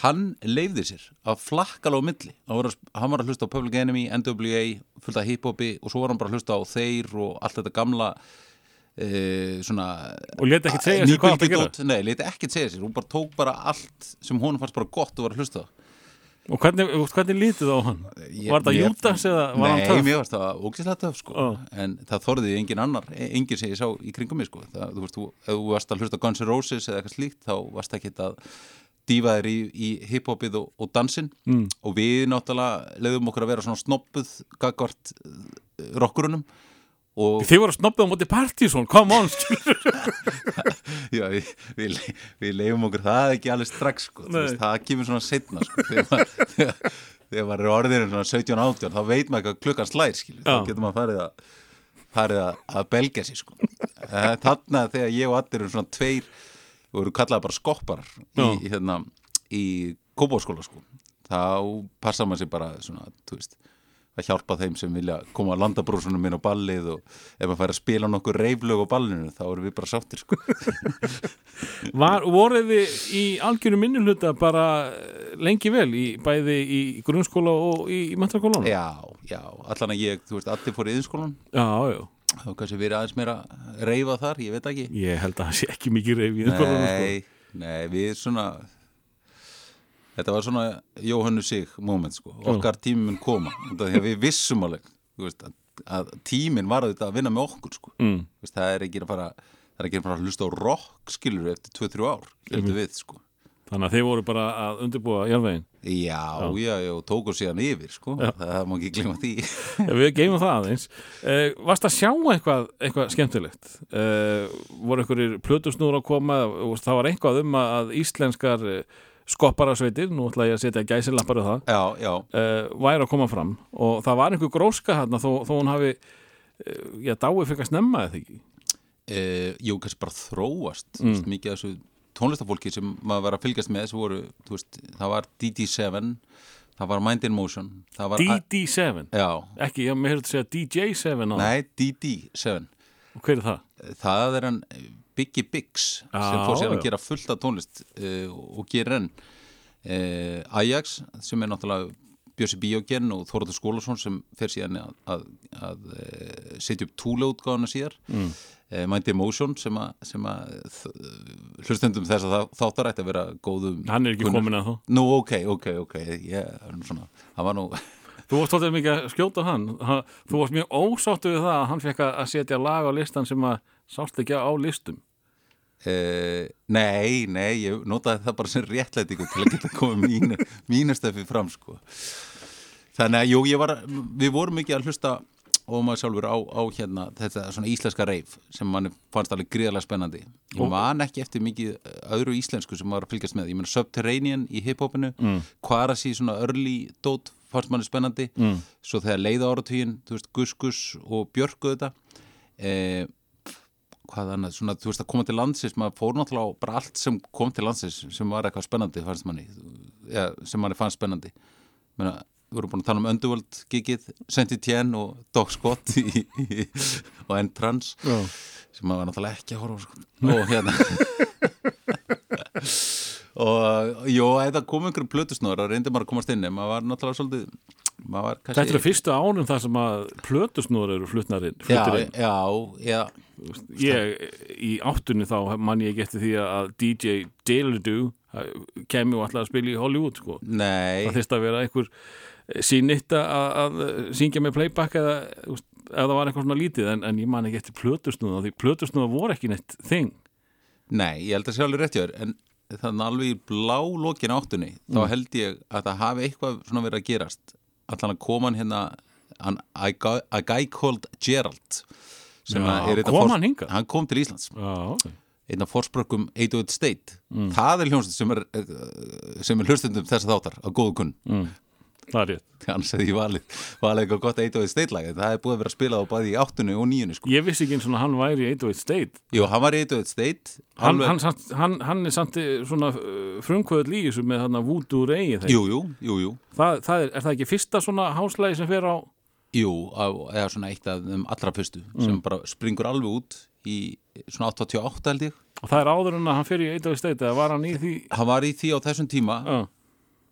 hann leifði sér að flakkala á milli. Var að, hann var að hlusta á Public Enemy, NWA fullt af hip-hopi og svo var hann bara að hlusta á þeir og allt þetta gamla e, svona og leti ekkert segja sér hvað það gera? nei, leti ekkert segja sér, hún bara tók bara allt sem hún fannst bara gott og var að hlusta og hvernig, hvernig lítið á hann? Ég, var það Jútas eða var hann töf? Nei, mér varst það ógislega töf sko oh. en það þorðið engin annar, engin sem ég sá í kringum mig sko, það, þú veist, þú, ef þú varst að hlusta Guns N' Roses eða eitthvað slíkt, þá varst það ekki að dýfaðir í, í hiphopið og, og dansin mm. og við náttúrulega leiðum okkur að vera svona snoppuð gagvart eh, rockurunum Þið voru að snoppuð á móti partysón, come on Já, við, við, við leiðum okkur það ekki alveg strax sko, veist, það kemur svona setna sko, þegar, maður er orðin svona 17-18 þá veit maður hvað klukkan slær skilur Já. þá getur maður farið að farið að, að belga sér sko. Eh, þarna þegar ég og allir eru svona tveir voru kallaði bara skopparar í, í, hérna, í kópáskóla sko þá passa maður sér bara svona, þú veist að hjálpa þeim sem vilja koma að landabrúsunum minn á ballið og ef maður fær að spila nokkur reiflög á ballinu þá erum við bara sáttir sko Var, voruð þið í algjöru minnuluta bara lengi vel í bæði í grunnskóla og í, í mentaskólanum? Já, já, allan að ég, þú veist, allir fór í yðinskólan Já, já. þá kannski verið aðeins meira reyfa þar, ég veit ekki Ég held að það sé ekki mikið reyf í skólanum. Sko. Nei, nei, við svona þetta var svona Jóhannu sig moment sko, okkar tími mun koma að við vissum alveg veist, að, að tíminn var auðvitað að vinna með okkur sko, Mm. Veist, það er ekki að fara það er ekki að fara að hlusta á rock skilur eftir 2-3 ár, heldur við sko Þannig að þið voru bara að undirbúa jarðveginn. Já, já, já, og tóku síðan yfir sko, það má ekki glemma því Já, við geymum það aðeins. Uh, varst að sjá eitthvað, eitthvað skemmtilegt? Uh, voru einhverjir plötusnúr að koma? og Það var eitthvað um að íslenskar uh, skopparasveitir, nú ætla ég að setja gæsilappar á það, Já, já, uh, væri að koma fram og það var einhver gróska hérna þó, þó hún hafi, uh, já, dáið fyrir að snemma eða ekki. e, jú, kannski bara þróast mm. mikið af þessu tónlistafólki sem maður var að fylgjast með þessu voru, þú veist, það var DD7 það var Mind in Motion það var DD7, Já, ekki, já, mér hefði að segja DJ7 á, nei, DD7 og hver er það? það er hann Biggie Biggs sem Já, fór sér að gera fullt af tónlist uh, og gerir enn uh, Ajax sem er náttúrulega Björsi Bíógen og Þóraður Skólasson sem fer síðan að, að, að uh, setja upp túleutgáðuna síðar mm. Mind Emotion sem að, sem að hlustendum þess að þáttar ætti að vera góðum Hann er ekki kunnur. komin að þó. Nú, ok, ok, ok nú svona, nú Þú varst svolítið mikið að skjóta hann. Ha- Þú varst mjög ósáttu við það að hann fekk að setja lag á listan sem að sást ekki á listum. Uh, nei, nei, ég notaði það bara sem réttlætingu til að geta komið mínu, mínu stöfi fram sko. þannig að jú, ég var, við vorum mikið að hlusta og maður sjálfur á, á hérna þetta svona íslenska reif sem mann fannst alveg gríðarlega spennandi og man ekki eftir mikið öðru íslensku sem maður var að fylgjast með, ég meina Subterranean í hiphopinu, mm. Kvarasi svona early dot fannst manni spennandi mm. svo þegar leiða áratugin, þú veist Gus Gus og Björku þetta eh, hvað annað, svona, þú veist, að koma til landsins maður fór náttúrulega á bara allt sem kom til landsins sem var eitthvað spennandi, fannst manni ja, sem manni fannst spennandi Meina, við vorum búin að tala um Underworld gigið, Senti Tien og Dog Scott í, í, og Entrance Já. sem maður var náttúrulega ekki að horfa sko. og hérna og jó, eða kom einhverjum plötusnóður og reyndi maður að komast inn maður var náttúrulega svolítið var Þetta eru fyrstu ánum þar sem að plötusnúður eru flutnarinn. já, já, já, Ég, í áttunni þá man ég eftir því að DJ Dillardoo kemi og alltaf að spila í Hollywood sko. nei Það þyrst að vera einhver sínitt að, að syngja með playback eða ef það var eitthvað svona lítið en, en ég man ekki eftir plötusnúða því plötusnúða voru ekki neitt þing. Nei, ég held að sé alveg rétt hjá þér en þannig alveg í blá lokin áttunni þá held ég að það hafi eitthvað svona verið að gerast allan að koma hann hérna hann, a, guy, a guy called Gerald sem Já, að er af kom hann? Hann kom til Íslands Já, ok. einn af forsprökkum 808 State það er hljómsveit sem er eh, sem er hlustundum þess að þáttar á góðu kunn Mm. Annars hefði ég valið, valið eitthvað gott 808 State lag það er búið að vera að spila á bæði í áttunni og níunni sko. Ég vissi ekki eins og hann væri í 808 State. Jú, hann var í 808 State. Hann, hann, samt, hann, hann er samt eh, svona frumkvöðl í þessu með þarna Voodoo Ray. Jú, jú, jú, jú. Það, það er, er það ekki fyrsta svona háslægi sem fer á? Jú, eða svona eitt af þeim allra fyrstu sem bara springur alveg út í svona 88 held ég. Og það er áður en að hann fer í 808 State eða var hann í því? Hann var í því á þessum tíma. Já,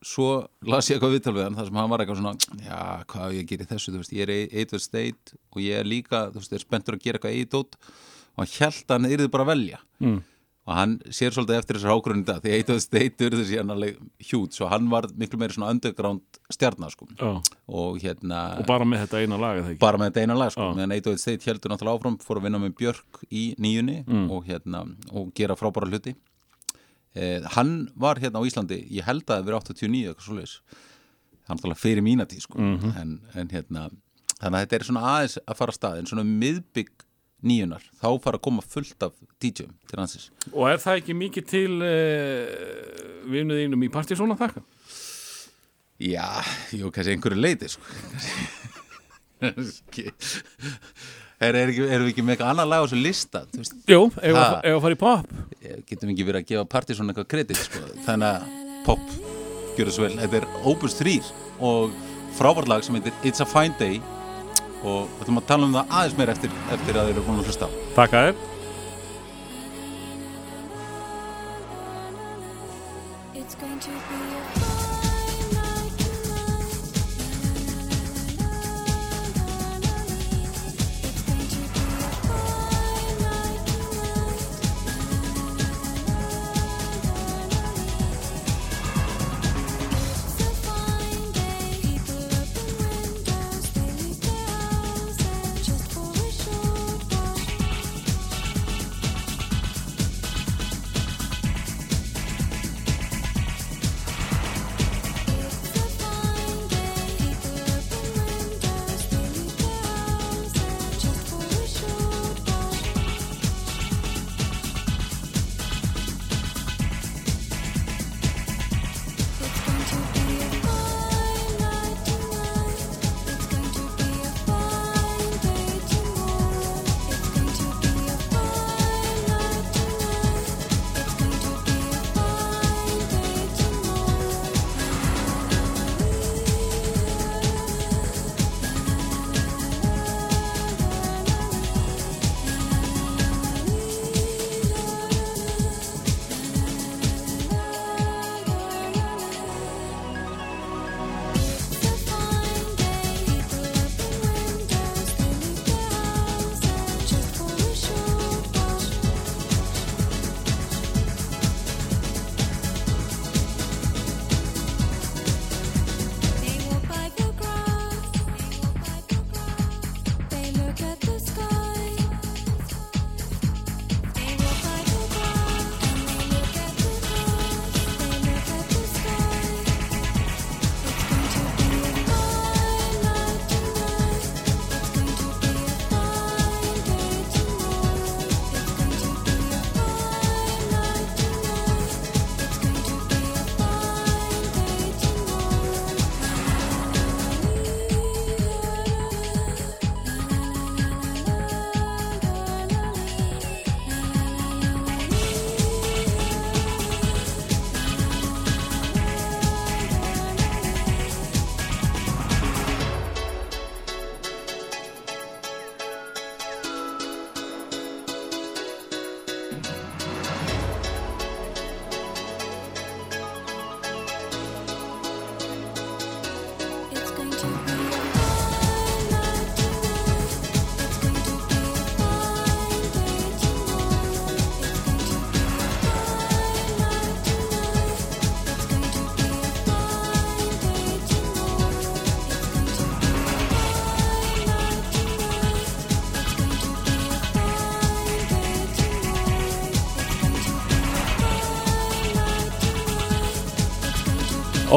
svo las ég eitthvað viðtal við hann þar sem hann var eitthvað svona já, hvað ég í þessu, þú veist, ég er 8 state og ég er líka, þú veist, er spenntur að gera eitthvað dót og hann held að hann yrði bara að velja. Mm. og hann sér svolítið eftir þessar í dag því 8 state yrði síðan alveg hjút svo hann var miklu meiri svona underground stjarnar sko. Já. og hérna og bara með þetta eina lag bara með þetta eina lag sko, Já. meðan 8 State heldur náttúrulega áfram, fór að vinna með Björk í nýjunni og hérna og gera frábæra hluti eh, hann var hérna á Íslandi ég held að það verið 89 eitthvað svoleiðis. Hann er náttúrulega fyrir mína tíð sko. En, en hérna, þannig að þetta er svona aðeins að fara að stað, en svona miðbygg nýjunar, þá fara að koma fullt af DJ-um til hansins og er það ekki mikið til uh, vinuðinum í partysóna þakka? Já, jú, kannski einhverju leiti sko. er, er, erum við ekki með eitthvað annar lag á þessu lista? Jú, ef að fara í pop? Getum við ekki verið að gefa Partizón eitthvað kredit sko. þannig að pop gjör þessu vel, þetta er Opus 3 og frábært lag sem heitir It's a Fine Day og við ætlum að tala um það aðeins meir eftir, eftir að þeir eru búin að hlusta Takk að þér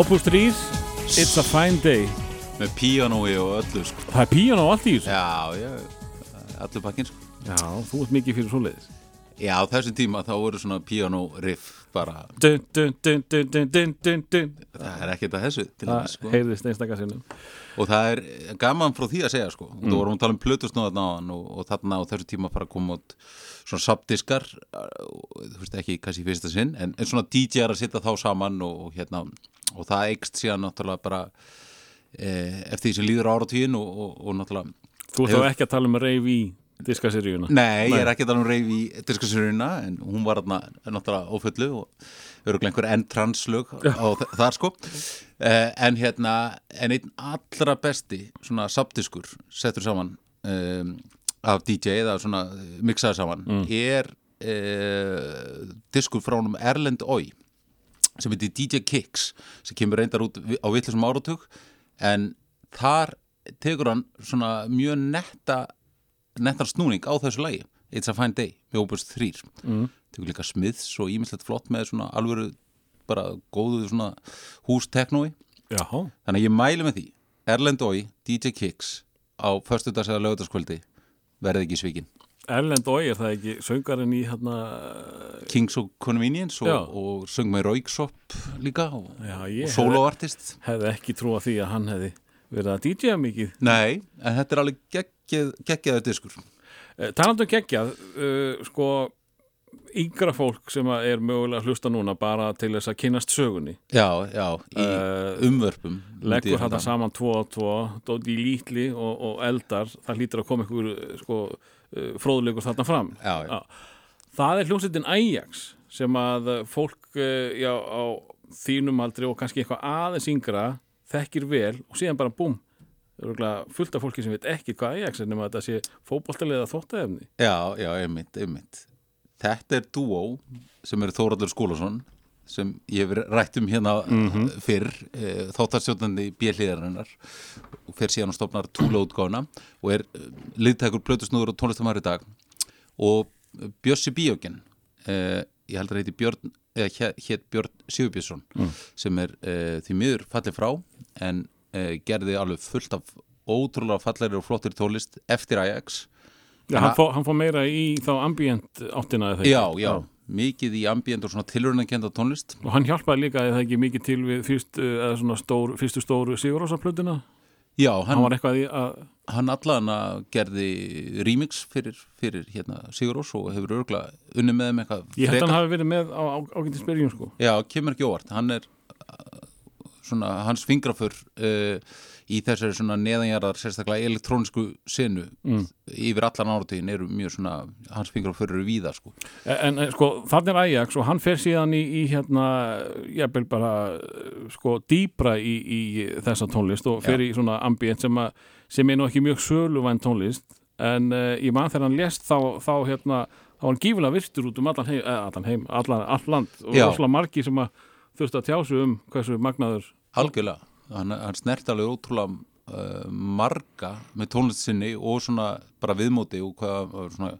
Opus 3, It's a Fine Day með píanói og öllu sko. það er píanó allt í þessu já, já, allu pakkin sko. já, þú ert mikið fyrir svoleiðis já, á þessum tíma þá voru svona píanó riff bara dun, dun, dun, það er ekkert að þessu það sko. heyrðist einstakar sinnum og það er gaman frá því að segja sko mm. þú vorum að tala um plötusnóðan og, og þarna á þessu tíma fara að koma út svona sapdiskar uh, þú veist ekki hvað sé fyrsta sinn en, en svona DJ-ar að sitta þá saman og, og hérna og það eikst síðan náttúrulega bara e, eftir því sem líður áratíðin og, og, og náttúrulega Þú Hefur- þá ekki að tala um reyf í diskaseríuna? Nei, ég er ekki að tala um reyf í diskasurina en hún var þarna náttúrulega ófullu og öruglega einhver enn-translög á þ- þar sko. Eh, en hérna, en einn allra besti svona sabdiskur settur saman um, af DJ eða svona mixaður saman er eh, diskur frá honum Erlend Oi sem heitir DJ Kicks sem kemur reyndar út á vitlisum áratug en þar tekur hann svona mjög netta nettar snúning á þessu lagi. It's a Fine Day með Opus 3 mm. tekur líka Smiths og ímislegt flott með svona alvöru bara góðu svona hústeknói þannig að ég mæli með því Erlend Ói, DJ Kicks á föstudags eða lögutaskvöldi verði ekki svikin Erlend og er það ekki söngarinn í hérna Kings of Convenience og, og söng með Rauksopp líka og, og soloartist hefði ekki trúa því að hann hefði verið að DJ-a mikið. Nei, en þetta er alveg geggið, geggjaður diskur. Eh, Talandi um geggjað, uh, sko yngra fólk sem er mögulega að hlusta núna bara til þess að kynast sögunni. Já, já, í Eh, umvörpum leggur þetta saman tvo og tvo dóti lítli og, og eldar. Það hlýtur að koma ykkur sko, uh, fróðleikur þarna fram. Já, já. það er hljómsveitin Ajax sem að uh, fólk uh, já, á þínum aldri og kannski eitthvað aðeins yngra þekkir vel og síðan bara búm fullt af fólki sem veit ekki hvað Ajax er nema að þetta sé fótboltalega þóttaefni Já, já, einmitt, einmitt. Þetta er dúó sem eru Þóraldur Skúlason sem ég hef rætt um hérna Mhm. fyrr e, þáttarstjóðnandi björliðarinnar og fer síðan og stopnar túlaútgáfuna og er e, liðtækur plötusnúður og tónlistamæður í dag og Bjössi Bíókin e, ég held að heiti Björn eða hétt Björn Sigurbjörnsson Mm. sem er e, því miður fallið frá en gerði alveg fullt af ótrúlega fallegri og flottir tólist eftir Ajax Já, hann, fó, hann fór meira í þá ambient áttina eða ekki? Já, já, mikið í ambient og svona tilrunarkenda tónlist Og hann hjálpaði líka eða ekki mikið til við fyrst, svona stór, fyrstu stóru Sigurósaplötuna? Já, Hann, hann, að, hann allan gerði remix fyrir, fyrir hérna, Sigurós og hefur örgulega unni með þeim eitthvað ég frekar. hann hafi verið með á, á, ágættis byrjun sko. Já, kemur ekki óvart, hann er uh, svona hans fingrafur uh, í þessari svona neðanjarðar sérstaklega elektrónisku senu Mm. yfir allan áratíðin eru mjög svona hans fingrafur eru víða sko. En, en sko, þannig er Ajax og hann fer síðan í, í hérna, jafnvel bara uh, sko, dýbra í, í þessa tónlist og fer Já. í svona ambient sem, að, sem er nú ekki mjög söluvæn tónlist. En uh, ég man þegar hann lést þá, þá hérna, þá var hann gífulega virtur út um allan heim, eh, allan heim, allan, allan land. Og rosalega margi sem að þurftu að tjásu um hversu magnaður Algjörlega, hann, hann snert alveg ótrúlega uh, marga með tónlist sinni og svona bara viðmóti og hvað svona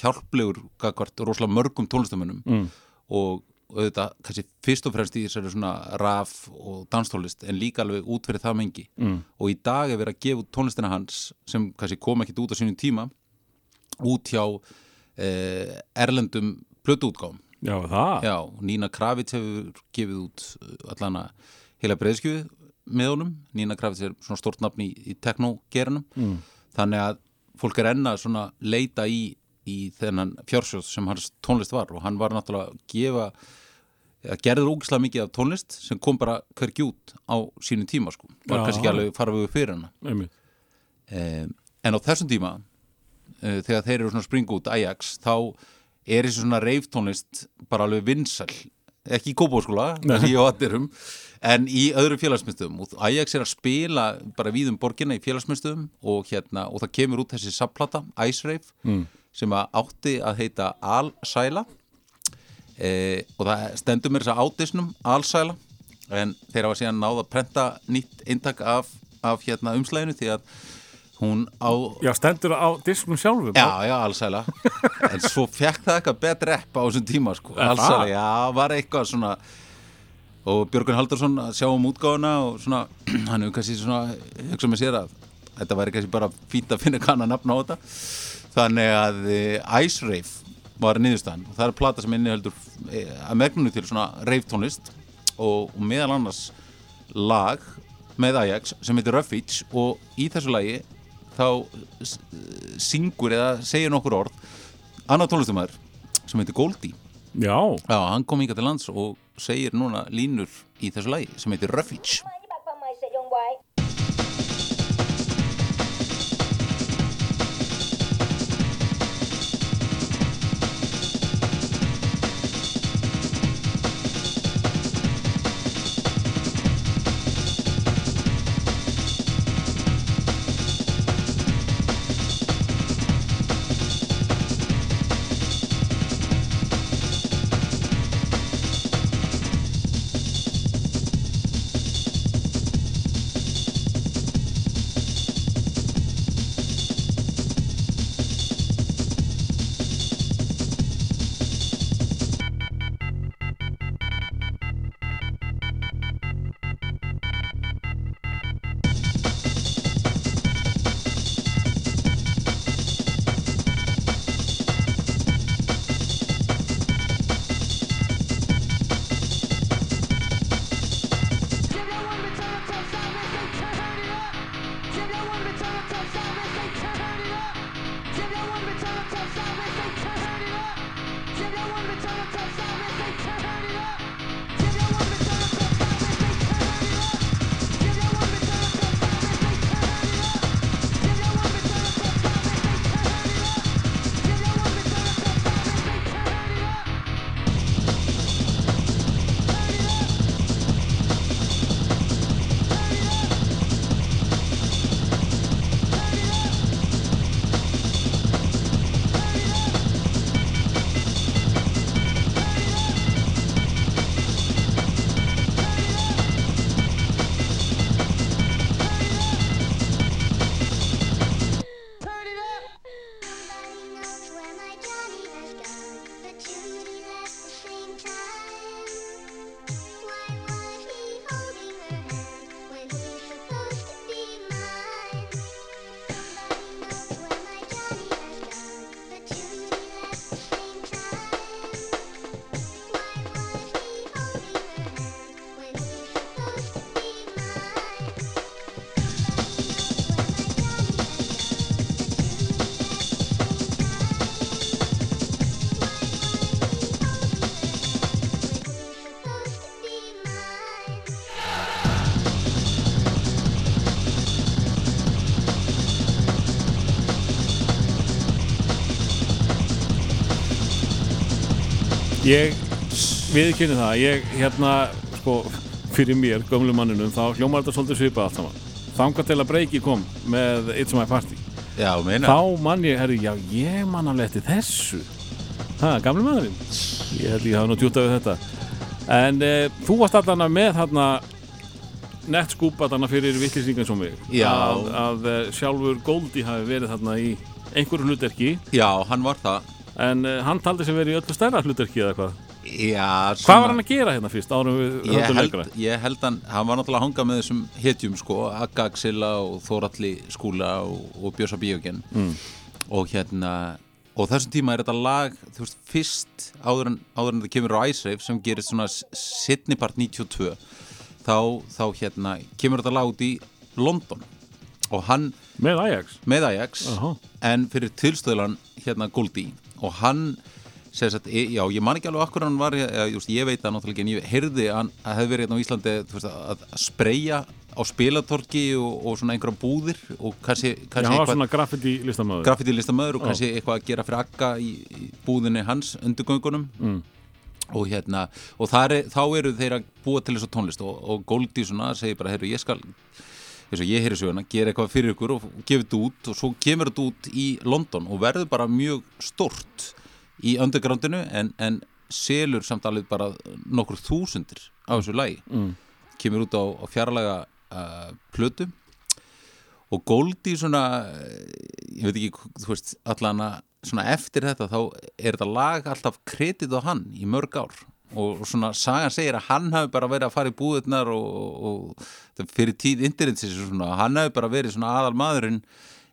hjálplegur gagvart rosalega mörgum tónlistamönnum mm. og auðvitað kannski fyrst og fremst í þessari svona raf og danstónlist en líka alveg út fyrir það mengi Mm. og í dag er verið að gefa tónlistina hans sem kannski kom ekkit út á sínum tíma út hjá eh, erlendum plötuútgáfum Já, það Já, Nína Kravitz hefur gefið út uh, allana heila breyðskjöfu með honum. Nína Kravitz er svona stort nafn í, í teknogerinum. Mm. Þannig að fólk er enna svona leita í, í þennan fjársjóð sem hans tónlist var og hann var náttúrulega að gefa að gerður ógislega mikið af tónlist sem kom bara hvergi út á sínum tíma sko. Var Já. kannski ekki alveg fara við fyrir einmitt. Eh, en á þessum tíma eh, þegar þeir eru svona að springa út Ajax, þá er þessi svona reiftónlist bara alveg vinsæl ekki í kópáskóla, í vatnirum en í öðrum félagsmyndstöðum og Ajax er að spila bara við um borgina í félagsmyndstöðum og hérna og það kemur út þessi subplata, Ice Rave Mm. sem að átti að heita Al-Sæla e, og það stendur mér þess að ádisnum Al-Sæla en þeir hafa síðan náða að prenta nýtt eintak af, af hérna umslæðinu því að hún á Já, stendur á disknum sjálfum Já, já, allsæla En svo fekk það eitthvað betri epp á þessum tíma sko. Allsæla, það? já, var eitthvað svona og Björgun Haldursson að sjá um útgáfuna og svona, hann hefur kannski svona hugsa með sér að þetta væri kannski bara fínt að finna kannan nafn á þetta. Þannig að e, Ice Rave var niðurstaðan. Og það er plata sem inniheldur e, að megnunu til svona rave tónlist og, og meðal annars lag með Ajax sem heitir Ruffage og í þessu lagi þá s- syngur eða segir nokkur orð annar tónlistumæður sem heitir Goldie. Já, Já, hann kom hingað til lands og segir núna línur í þessu lagi sem heitir Ruffage Ég viðkynni það, ég hérna, sko, fyrir mér, gömlu manninum, þá hljómar þetta svolítið svipað allt saman. Þanga til að breyki kom með It's My Party. Já, meina Þá mann ég, herri, já, ég man alveg eftir þessu. Það, gamli maðurinn. Ég held ég hafa nú djútað við þetta. En e, þú varst allan með þarna nettskúpa þarna fyrir vittlýsingan svo mig. Já. Að, að eh, sjálfur Goldi hafi verið þarna í einhverju hlutverki, Já, hann var það en e, hann taldi sem verið í öllu stærra hlutverki eða hvað. Já, Hvað var hann að gera hérna fyrst árum við held, lengra? ég held hann, hann var náttúrulega að hanga með þessum hetjum sko, Akka Axilla og Þóralli Skúla og, og Björsa Bíogen mm. og hérna og þessum tíma er þetta lag þú veist, fyrst áður en, áður en þetta kemur á Ice sem gerist svona setnipart 92 þá, þá hérna kemur þetta lag út í London og hann Með Ajax? með Ajax Aha. en fyrir tilstöðlan hérna Goldie og hann að, já, ég man ekki alveg akkur hann var, eða, just, ég veit það náttúrulega ekki en ég heyrði að hann að hefði verið hérna á Íslandi veist, að, spreyja á spilatorki og, og svona einhverja búðir og kannski, Já, kannski hann var svona graffiti listamöður. graffiti listamöður og kannski eitthvað að gera fyrir akka í, í búðinni hans undirgöngunum mm. og hérna og er, þá eru þeir að búa til þessu tónlist og, og Goldie svona segir bara, heyrðu, ég skal eins og ég heyri söguna, gera eitthvað fyrir ykkur og gefa þetta út og svo kemur þetta út í London og verður bara mjög stort í undergroundinu en, en selur samt alveg bara nokkur þúsundir á þessu lagi mm. kemur út á, á fjarlaga uh, plötu og Goldie svona eh, ég veit ekki, þú veist, allan að svona eftir þetta þá er þetta lag alltaf kredit á hann í mörg ár og, svona sagan segir að hann hafi bara verið að fara í búðirnar og, og, og fyrir tíð internetsins og svona, hann hafi bara verið svona aðal maðurinn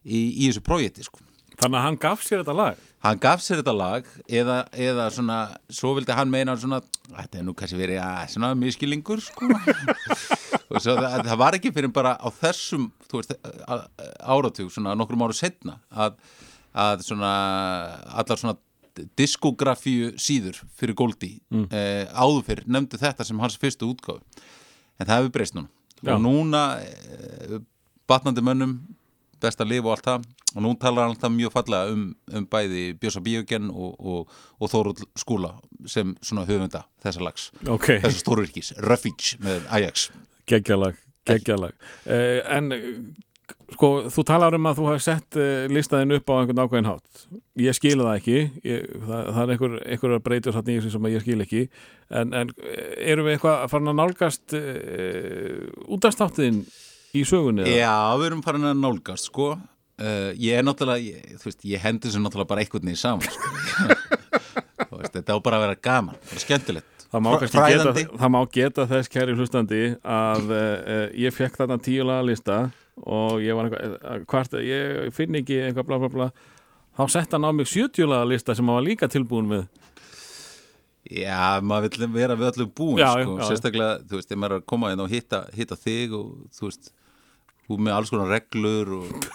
í, í þessu projekti sko. Þannig að hann gaf sér þetta lag. hann gaf sér þetta lag eða, eða svona, svo vildi hann meina svona, þetta er nú kannski verið að svona miskilingur sko og svo það, það var ekki fyrir bara á þessum þú veist, áratug svona nokkrum ára setna að, að svona allar svona diskografíu síður fyrir Goldi mm. eh, áður fyrir nefndu þetta sem hans fyrstu útgáfu. En það hefur breyst núna. Já. og núna eh, batnandi mönnum best að lifa og allt það. Og nú talar hann alltaf mjög fallega um, um bæði Björsa Bíogen og, og, og Þórull Skúla sem svona höfunda þessa lags. Ok, þessa stórvirkis, Ruffage með Ajax. Geggjalag, geggjalag. Uh, en, eh, sko, þú talar um að þú hafi sett uh, listaðin upp á einhvern ákveðin hátt. Ég skila það ekki. Ég, það, það er einhver, einhver breytur þarna í þessu sem að ég skil ekki. En, en eh, erum við eitthvað að fara að nálgast uh, útastáttin í sögunni? eða? Já, við erum farin að nálgast sko uh, ég er náttúrulega ég, þú veist, ég hendi þessu náttúrulega bara einhvern veginn saman sko. Þú veist, þetta á bara að vera gaman bara skemmtilegt Það má, Fræ- kannski geta, fræðandi. það má geta þess kæri hlustandi að uh, ég fekk þarna tíu laga lista og ég var eitthvað, uh, hvart, ég finn ekki eitthvað bla bla bla þá sett hann á mig 70 laga lista sem hann var líka tilbúin með Já, maður vill vera við öllum búin Já, sko. já, já. sérstaklega, þú veist, ef maður er að koma inn og hitta, hitta þig og þú veist þú með alls konar reglur og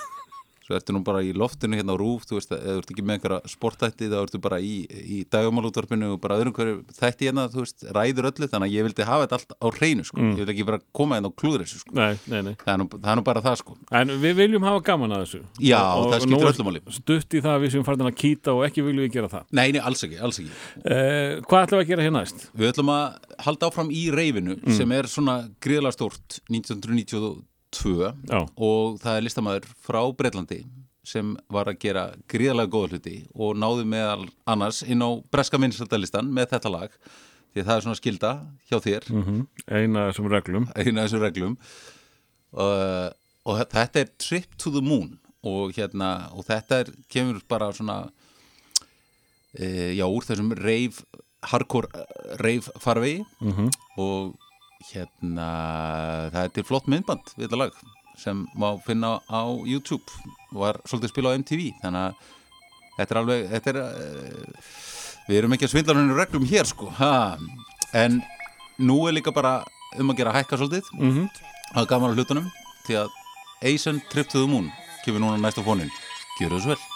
svo ertu nú bara í loftinu hérna á rúf þú veist, eða þú ert ekki með einhverja sportætti þá ertu bara í, í dagamálútvarpinu og bara öðrum hverju þætti hérna, þú veist, ræður öllu þannig að ég vildi hafa þetta allt á hreinu sko. ég vil ekki bara koma inn og klúður þessu sko. Nei, nei, nei það, er nú, það er nú bara það sko En við viljum hafa gaman að þessu Já, Og- það skiptir nú er öllu máli. Stutt í það að við séum farin að kýta og ekki viljum við gera það Nei, nei, alls ekki, alls ekki uh, Hvað ætlum við að gera hér næst? Við ætlum að halda áfram í reyfinu sem er svona gríðlega stórt 1992 Já. og það er listamæður frá Breitlandi sem var að gera gríðlega góða hluti og náði meðal annars inn á breska minnsaldalistan með þetta lag því að það er svona skilda hjá þér Mm Eina af þessum reglum eina þessum reglum uh, og þetta er Trip to the Moon og hérna og þetta er, kemur bara svona uh, já úr þessum reif hardcore uh, reif farvegi Mhm. og hérna það er flott myndband við þetta lag sem má finna á YouTube var svolítið spila á MTV þannig að þetta er alveg þetta er, uh, við erum ekki að svindla henni reglum hér sko ha. en nú er líka bara um að gera hækka svolítið mm -hmm. það er gaman á hlutunum því að Asian Trip to the Moon kemur núna næsta fónin Gjöru þessu vel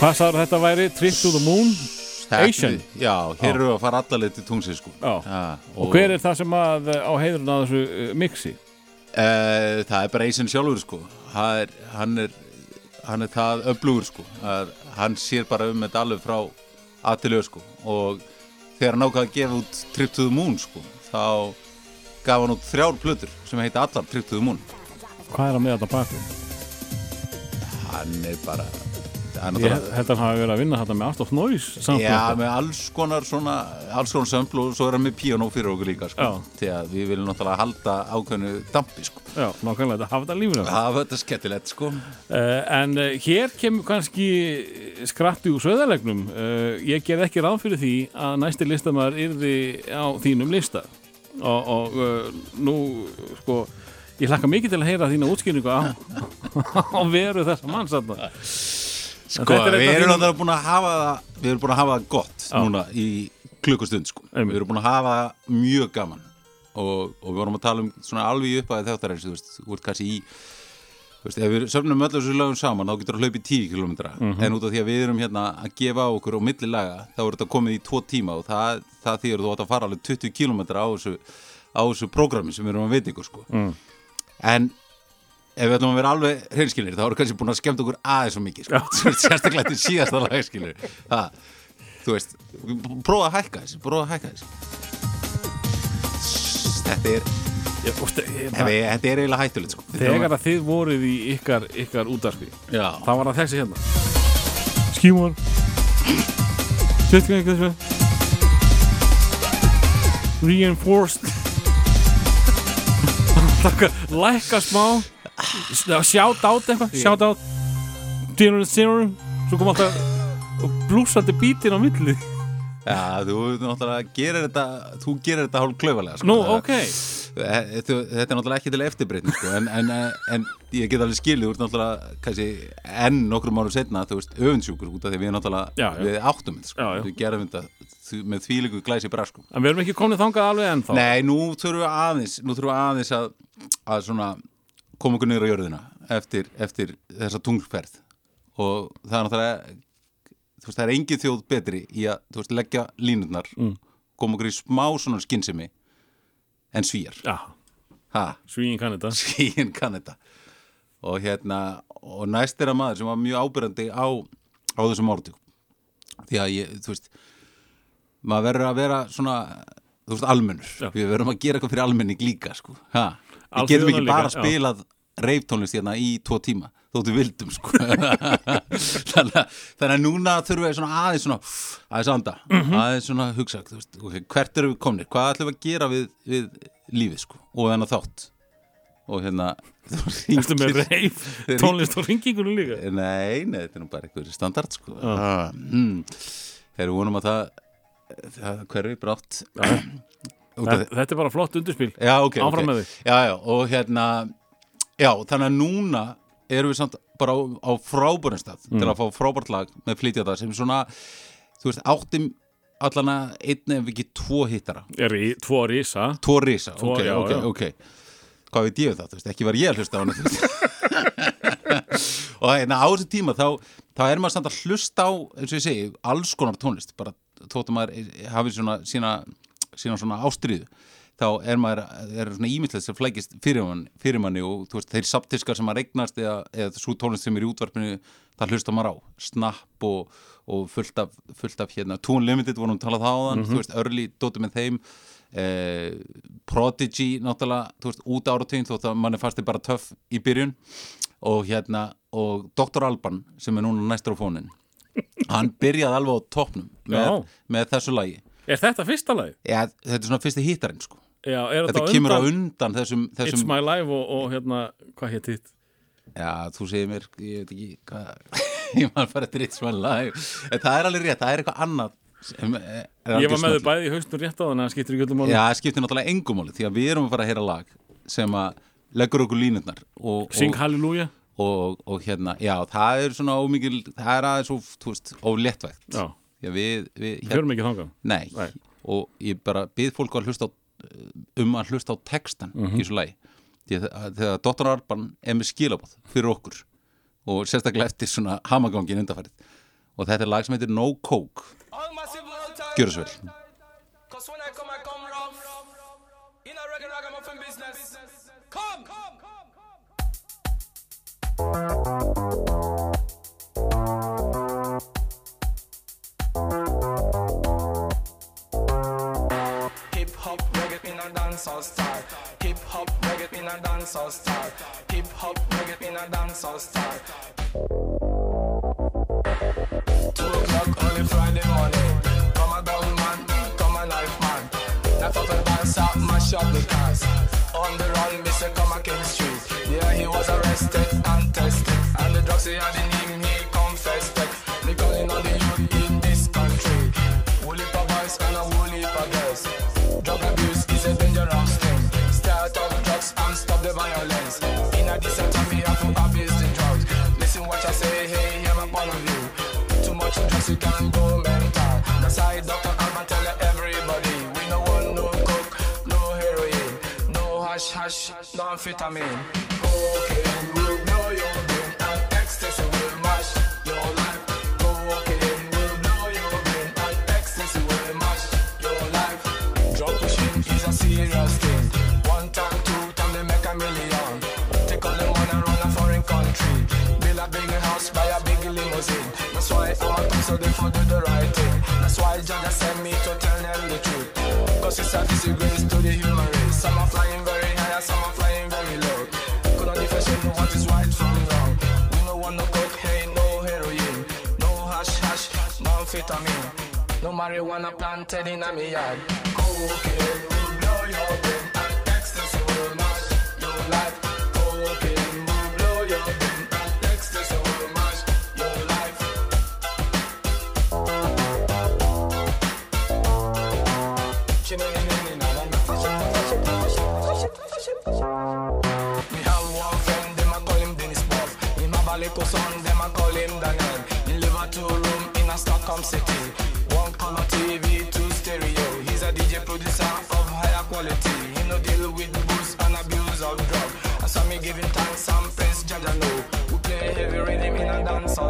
Hvað sagður þetta væri? Trip to the Moon? Asian? Já, hér eru við að fara allaleg til tungsi sko. Ja, Og hver er það sem að eh, á heiðurinn að þessu uh, mixi? Uh, það er bara Asian sjálfur sko. Er, hann er hann er það öflugur sko. Hann sér bara um þetta alveg frá aðtilöðu sko. og þegar hann ákvað að gefa út Trip to the Moon sko, þá gaf hann út þrjár plötur sem heita allar Trip to the Moon Hvað er að með þetta baki? hann er bara hann Ég held að hann hafi verið að vinna þetta með Art of Noise Já, samfélagið. með alls konar svona alls konar sömpl og svo er hann með piano fyrir okkur líka sko. Já. því að við viljum náttúrulega halda ákveðnu dampi sko. Já, nákvæmlega, þetta hafa þetta lífinu. var þetta skemmtilegt sko. Uh, en uh, hér kemur kannski skratti úr söðalegnum. Uh, ég ger ekki ráð fyrir því að næsti listamæður yrði á þínum lista. Og, og nú, sko, ég hlakka mikið til að heyra þína útskýringu á, á veru þessa manns þarna. Sko, þetta er við erum náttúrulega búin að hafa það við erum búin að hafa það gott Já. núna í klukkustund sko. Við erum búin að hafa það mjög gaman og, og við vorum að tala um svona alveg upp að þáttar eins, þú veist, þú ert kannski í þú veist, ef við söfnum öll þessu lögum saman þá getur það hlaupið 10 km Mhm. en út af því að við erum hérna að gefa á okkur á milli laga, þá er þetta komið í 2 tíma og það, það þýður þú átt að fara alveg 20 km á þessu, á þessu prógrami sem við erum að veit ykkur sko. Mm. en ef við ætlum að vera alveg hreinskilir þá erum við kannski búin að skemmt okkur aðeins svo mikið sko. sérstaklega til síðasta lagskilir það, þú veist prófa að hækka þess, prófa að hækka þess þetta er Ég, úst, ég, Ef ég, þetta er eiginlega hættulegt sko. þegar að þið voruð í ykkar, ykkar útarfi, Já, þá var það þessi hérna. Skímor. Eitthvað þessu. Reinforced. Lækka smá. Sjátt át eitthvað. Sjátt át. Dinner and Zero. Svo kom alltaf blúsandi bítin á milli. já þú náttúrulega gerir þetta þú gerir þetta hálf klaufalega sko. Nú, ok. Þetta þetta er náttúrulega ekki til eftirbreytni sko. en, en, en ég get alveg skilið þú ert náttúrulega kannski enn nokkrum árum setna þú veist öfundsjúkur út af því við náttúrulega Já, já. við áttum þetta sko. Við gerum þetta með þvílíku glæsi bra sko. En við erum ekki komnið þangað alveg ennþá. Nei, nú þurfum við aðeins nú þurfum við aðeins að, að svona koma okkur niður á jörðina eftir, eftir þessa tungferð og það er náttúrulega þú veist, það er engin þjóð betri í að þú veist, leggja línurnar Mm. koma okkur í smá svona skynsemi en svíjar svíin kann þetta. svíin kann þetta og hérna og næst er að maður sem var mjög ábyrjandi á, á þessum áratug því að ég, þú veist maður verður að vera svona þú veist, almennur, Já. við verðum að gera eitthvað fyrir almenning líka, sko ha. Við getum ekki bara spilað reiftónlist hérna í tvo tíma þóttu vildum, sko þannig, að- þannig að núna þurfum við svona aðeins svona, aðeins anda Mhm. aðeins svona hugsa, veist, okay, hvert erum við komnir hvað ætlum við að gera við, við lífið, sko og þennan þátt og hérna Erstu með reif tónlist og ringingunum líka? Nei, nei, þetta er nú bara eitthvað standard sko. ah. mm. Þegar við vonum að það, það hverfi brátt Þetta, þetta er bara flott undirspil. Já, ok, Áfram ok. með þig. Já, já, og hérna Já, þannig að núna erum við samt bara á, á frábærum stað til Mm. að fá frábært lag með flytja það sem svona, þú veist, áttum allan að einn ef ekki tvo hittara Er í tvo rísa. Tvo risa, Tvo, ok, já, ok, já. ok Hvað veit ég um það, þú veist, ekki var ég að hlusta á hana. Og hérna á þessu tíma þá, þá er maður samt að hlusta á eins og ég segi, alls konar tónlist bara þóttum maður hafi svona sína, sína svona ástriðu þá er maður, er svona ímyndlega sem flækist fyrir, man, fyrir manni og þú veist, þeir saptiskar sem maður eignast eða, eða svo tónlist sem er í útvarpinu það hlusta maður á, snapp og, og fullt af, fullt af hérna Tune Limited vorum að tala það á þann, þú veist, Early dóttum með þeim eh, Prodigy náttúrulega, þú veist, út áratugin þótt að manni fannst þið bara töff í byrjun. Og hérna, og Dr. Alban sem er núna næstur á fónin hann byrjaði alveg á toppnum með, með þessu lagi Er þetta fyrsta lagi? ja, þetta er svona fyrsti hittarinn sko Já, er þetta þetta, kemur á undan undan þessum, It's þessum My Life og, og hérna, hvað hétt hitt? já, þú segir mér, ég veit ekki hvað, ég maður fara eftir It's My Life en það er alveg rétt, það er eitthvað annað sem er, er Ég var með þau bæði í haustum rétt á þannig að það skiptir ekki öllum máli. Já, það skiptir náttúrulega engumáli því að við erum að fara að heyra lag sem að leggur okkur línutnar og, Sing og, Hallelujah. og, og hérna, já, það er svona ómikil, það er aðeins of léttvægt Já, Já, við, við, við höfum ekki þangað. nei, Nei. og ég bara bið fólk að hlusta á, um að hlusta á textan Mhm. í svo lagi því að þegar Dr. Arban er með skilabóð fyrir okkur og sérstaklega eftir svona hamagangin undarfærið og þetta er lag sem heitir No Coke. Gjörðu svo vel come, come. Come, come, come, dancehall style. Hip hop reggae in a dancehall style. Hip hop reggae in a dancehall style. Two o'clock on a Friday morning. Come a down man, come a knife man. Knife up and dance mash up the cars. On the run, Mr. Come a King Street. Yeah, he was arrested and tested. And the drugs he had in him, we have to drugs. Listen what I say, hey, hear my point of you. Too much drugs, you can go mental. That's why Dr. Alban tell everybody. We no want no coke, no heroin, no hash hash, no amphetamine. Cocaine will blow your brain and ecstasy will mash your life. Pushing is a serious thing. They do the right thing. That's why Jaja sent me to tell them the truth. Cause it's a disgrace to the human race. Some are flying very high, and some are flying very low. Could not differentiate what is right from wrong. We no want no cocaine, no heroin, no hash hash, no amphetamine, no marijuana planted in a me yard. Cocaine will blow your brain and ecstasy will mash your life.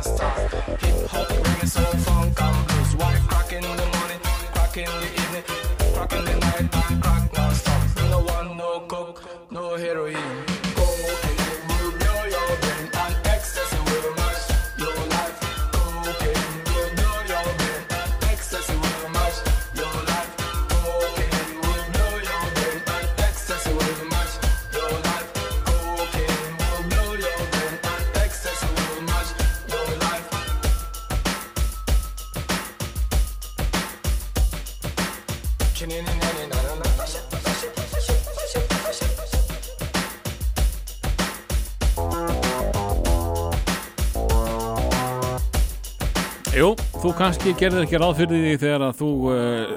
stop. Kannski gerðir ekki ráð fyrir því þegar að þú uh,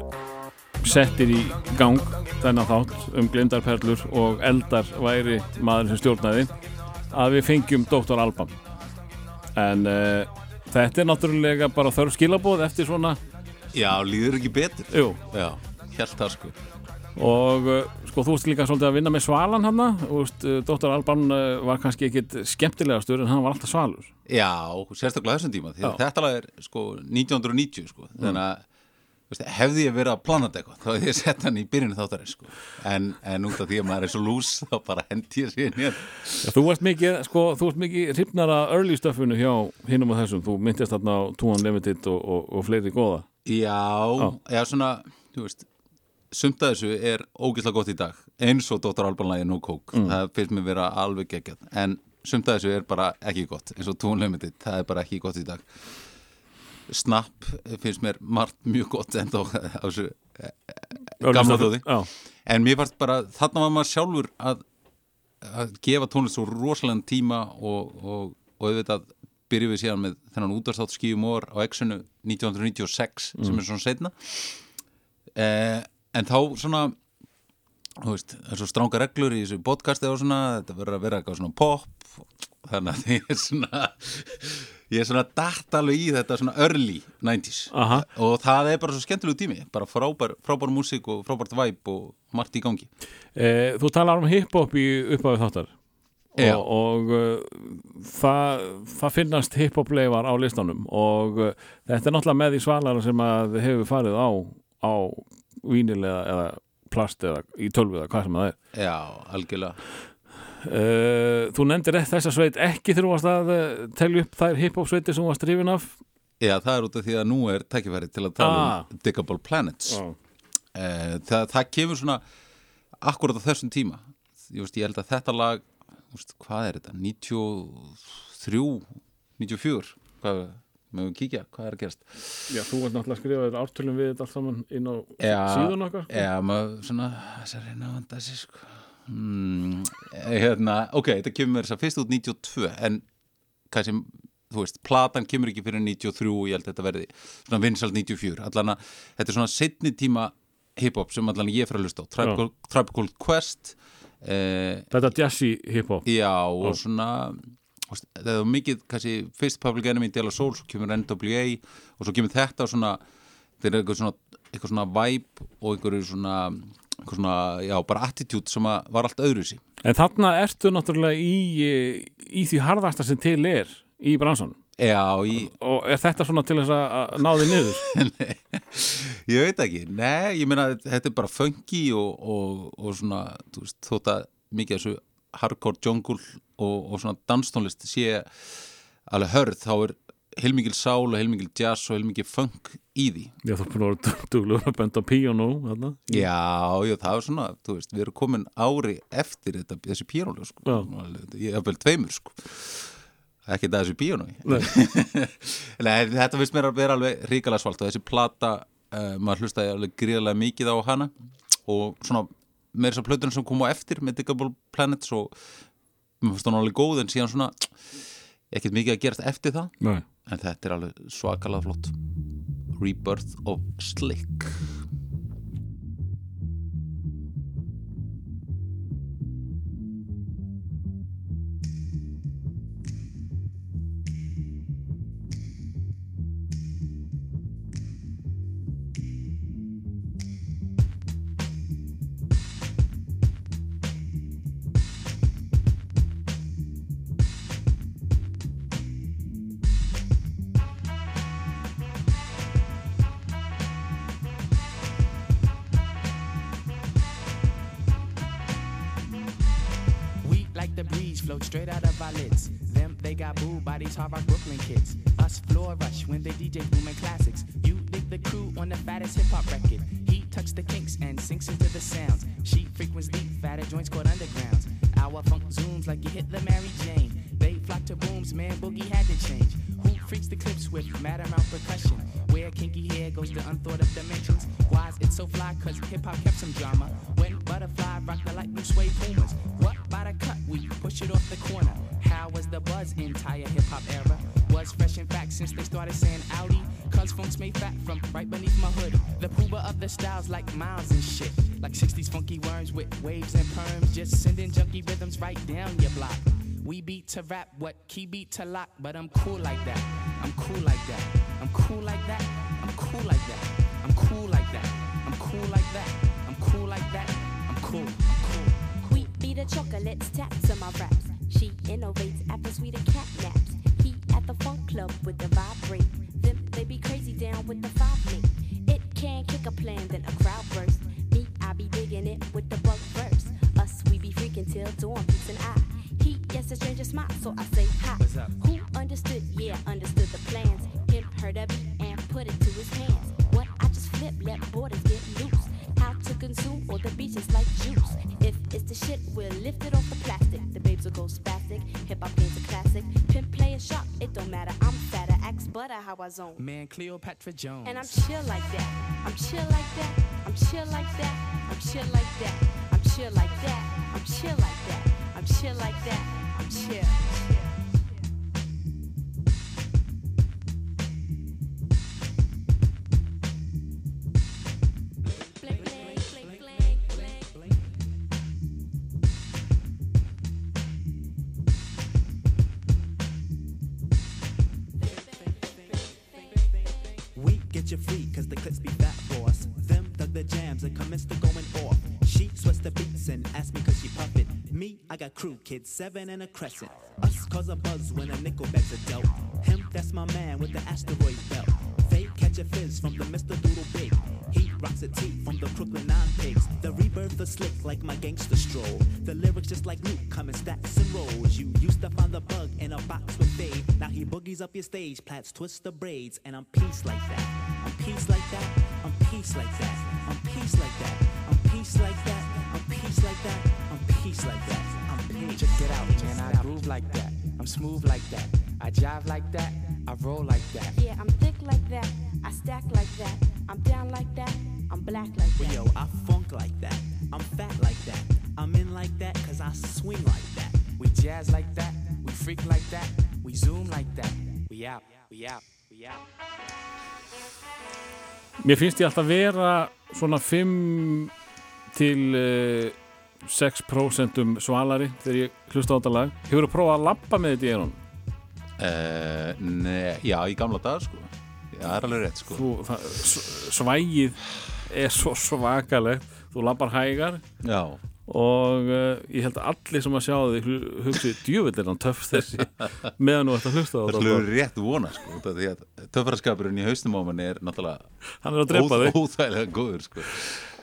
settir í gang þennan þátt um glindarperlur og eldar væri maður sem stjórnaði að við fengjum Dr. Alban. En uh, þetta er náttúrulega bara þörf skilabóð eftir svona, Já, líður ekki betur. Jú. Já, helt það sko. Og uh, sko þú veist líka svolítið að vinna með svalan hann og uh, Dr. Alban uh, var kannski ekkit skemmtilegastur en hann var alltaf svalur. Já, sérstaklega þessum tíma þetta lag er sko 1990 sko þannig að veist, hefði ég verið að plana þetta eitthvað þá hefði ég sett hann í byrjunu þáttarins sko. En, en út af því að maður er svo lús þá bara hendi ég sér Já, þú varst mikið, sko, þú varst mikið hrifnar að early stuffinu hjá hinum og þessum. Þú myndist þarna á Two Unlimited og, og, og fleiri góða. Já, já. svona, þú veist sumt að þessu er ógeðslega gott í dag eins og Dr. Alban lagi No Coke það finnst mér vera alveg geggjað en sumt að þessu er bara ekki gott eins og Two Unlimited, það er bara ekki gott í dag. Snap finnst mér margt mjög gott en þó þessu Early Gamla stuff- dóti. Já, en mér fannst bara, þarna var maður sjálfur að, að gefa tónlist svo rosalega tíma og, og, og auðvitað byrjum við síðan með þennan útastátt skíum or á X-unu 1996 sem er svona setna eh, en þá svona þú veist, það er svo stránga reglur í þessu podcasti og svona, þetta verður að vera eitthvað svona pop þannig að ég er svona ég er svona dætt alveg í þetta svona early 90s Aha. og það er bara svo skemmtilegu tími bara frábær, frábær músík og frábært væp og margt í gangi e, þú talar um hip-hop í upphafi þáttar Já. og, og uh, það, það finnast hip-hop-leifar á listanum og uh, þetta er náttúrulega með í svalara sem að hefur farið á, á vínil eða, plast eða í tölvu eða hvað sem það er. Já, algjörlega. Uh, Þú nefndir þessa sveit ekki þegar þú varst að uh, telja upp þær hip-hop sveitir sem þú varst drifin af? Já, það er út af því að nú er tækifæri til að tala Ah. um Diggable Planets. Já. Eh, það, það kemur svona akkurat á þessum tíma. Ég, veist, ég held að þetta lag veist, hvað er þetta, 93 94 hvað, með við kíkja, hvað er að gerast Já, þú ert náttúrulega að skrifa þér ártölum við þetta allt saman inn á Já. síðun okkar sko. Já, maður svona þess að reyna að vanda sig sko. eh, hérna, ok, þetta kemur þess að fyrst út 92 en kannski, þú veist, platan kemur ekki fyrir 93 og ég held að þetta verði svona vinsalt 94, allan að þetta er svona setni tíma hip-hop sem allan ég fyrir að hlusta á, Tribe, Tribe Called Quest eh, Þetta jazzy hip-hop já, og svona það er mikið, kannski, fyrst Public Enemy De La Soul, svo kemur NWA og svo kemur þetta svona þetta er eitthvað svona, eitthvað svona vibe og einhverju svona, eitthvað svona já, bara attitude sem var allt öðru sí En þarna ertu náttúrulega í, í því harðasta sem til er í bransanum. Já, í, og er þetta svona til þess að ná þig niður? ég veit ekki. Nei, ég meina, þetta er bara funky og, og, og svona, þú veist, þótt að mikið þessu hardcore jungle og, og svona danstónlist sé alveg hörð, þá er heilmikil sál og heilmikil jazz og heilmikil funk í því Já, þú búin að vera duglegur að benda píónu þarna. Já, já, það er svona, þú veist, við erum komin ári eftir þetta, þessi píónulega, sko. Já. Ég hef vel tveimur, sko. Ekki það þessi píónu. Nei. Nei, þetta finnst mér að vera alveg ríkala svalt og þessi plata, uh, maður hlustaði alveg gríðarlega mikið á hana og svona með þessar plötunum sem kom á eftir með Diggable Planets og mér finnst hún alveg góð en síðan svona ekkert mikið að gerast eftir það. Nei. en þetta er alveg svakalega flott. Rebirth of Slick these hard rock Brooklyn kids. Us floor rush when they DJ booming classics. You dig the crew on the fattest hip hop record. He tucks the kinks and sinks into the sounds. She frequents deep, fatter joints called undergrounds. Our funk zooms like you hit the Mary Jane. They flock to booms, man, boogie had to change. Who freaks the clips with mad amount percussion? Where kinky hair goes to unthought of dimensions. Why is it so fly? Cause hip hop kept some drama. When butterfly rock the light blue suede pumas. What by the cut? We push it off the corner. How was the buzz entire hip hop era? Was fresh in fact since they started saying Audi. Cause funk's made fat from right beneath my hood. The pooba of the styles like miles and shit. Like 60s funky worms with waves and perms. Just sending junky rhythms right down your block. We beat to rap, what key beat to lock, but I'm cool like that. I'm cool like that. I'm cool like that. I'm cool like that. I'm cool like that. I'm cool like that. I'm cool like that. I'm cool. I'm cool. Wheat be the chocolates, taps on my raps. She innovates after sweeter cat naps. He at the funk club with the vibrate. Them they be crazy down with the five link. It can kick a plan, then a crowd burst. Me, I be digging it with the bug verse. Us, we be freaking till dawn peaks and I. He gets a stranger smile, so I say hi. What's up? Who understood? Yeah, understood the plans. Him heard of it and put it to his hands. What I just flip, let borders get loose. How to consume all the beaches like juice. The shit, we'll lift it off the plastic. The babes will go spastic. Hip hop game's a classic. Pimp player sharp, it don't matter. I'm fatter, axe butter how I zone. Man, Cleopatra Jones. And I'm chill like that. I'm chill like that. I'm chill like that. I'm chill like that. I'm chill like that. I'm chill like that. I'm chill like that. I'm chill. And commenced to going off. She sweats the beats and asked me cause she puff it. Me I got crew, kids, seven and a crescent. Us cause a buzz when a nickel bets a dope. Him, that's my man with the asteroid belt. Fake catch a fizz from the Mr. Doodle Big. He rocks a tee from the Crooklyn Nine Pigs. The rebirth is slick like my gangster stroll. The lyrics just like Luke coming stacks and rolls. You used to find the bug in a box with Dave. Now he boogies up your stage, plats twist the braids, and I'm peace like that. I'm peace like that. I'm peace like that. I'm peace like that. I'm peace like that. I'm peace like that. I'm peace like that. I'm peace. Check it out, man. I groove like that. I'm smooth like that. I jive like that. I roll like that. Yeah, I'm thick like that. I stack like that. I'm down like that. I'm black like Well, that. yo, I funk like that. I'm fat like that. I'm in like that cause I swing like that. We jazz like that. We freak like that. We zoom like that. We out. We out. We out. Mér finnst ég alltaf vera svona 5 til uh, 6% svalari þegar ég hlusta á þetta lag. Hefur þú prófað að lappa með þetta í eirun? uh, ne, Já, í gamla dag sko það er alveg rétt sko Þú, það, svægið er svo svakalegt. Þú lappar hægar Já, og uh, ég held að allir sem að sjá þig hu- hugsi er hann töff þessi meðan þú ert að hlusta á það þetta. slúður rétt vona sko að töfraskapurinn í haustum á manni er náttúrulega Hann er að drepa þig. óþægilega góður sko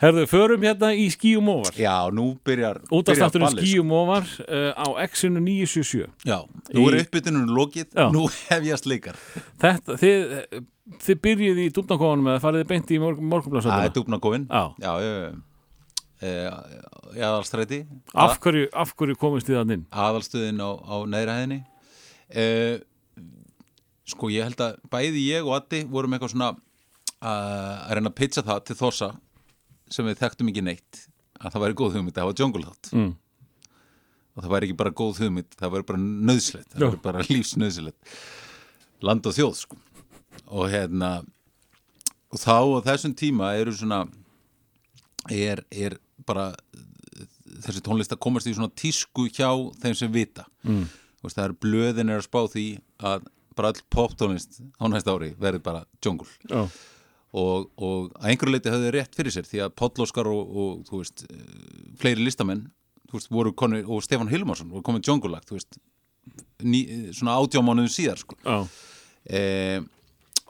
Herðu, förum hérna í skíum ofar. Já, nú byrjar Útastátturinn skíum ofar uh, á X-inu 977. Já, nú er Í- uppbytunum lokið Já. Nú hefjast leikar Þetta, þið, þið byrjuð í dúfnakofanum eða farið þið beint í morg, Það er dúfnakóin Já. Já, já aðalstræti. Af hverju, af hverju komist þið að inn? Aðalstöðin á, á neðra hæðinni. E, Sko, ég held að bæði ég og Addi vorum eitthvað svona að að reyna að pitcha það til Þossa sem við þekktum ekki neitt að það væri góð hugmynd að hafa jungle þátt. Mm. og það væri ekki bara góð hugmynd það væri bara nöðslegt, það væri bara lífsnöðslegt land og þjóð sko. Og hérna og þá á þessum tíma eru svona er, er bara þessi tónlist að komast í svona tísku hjá þeim sem vita mm. veist, það er blöðin er að spá því að bara all poptónlist á næsta ári verði bara jungle Já. og, og að einhverju leiti höfðu rétt fyrir sér því að Páll Óskar og, og þú veist, eh, fleiri listamenn þú veist, voru konu, og Stefán Hilmarsson voru komið jungle-lag, þú veist ný, svona átjámánuðum síðar sko. Já. e,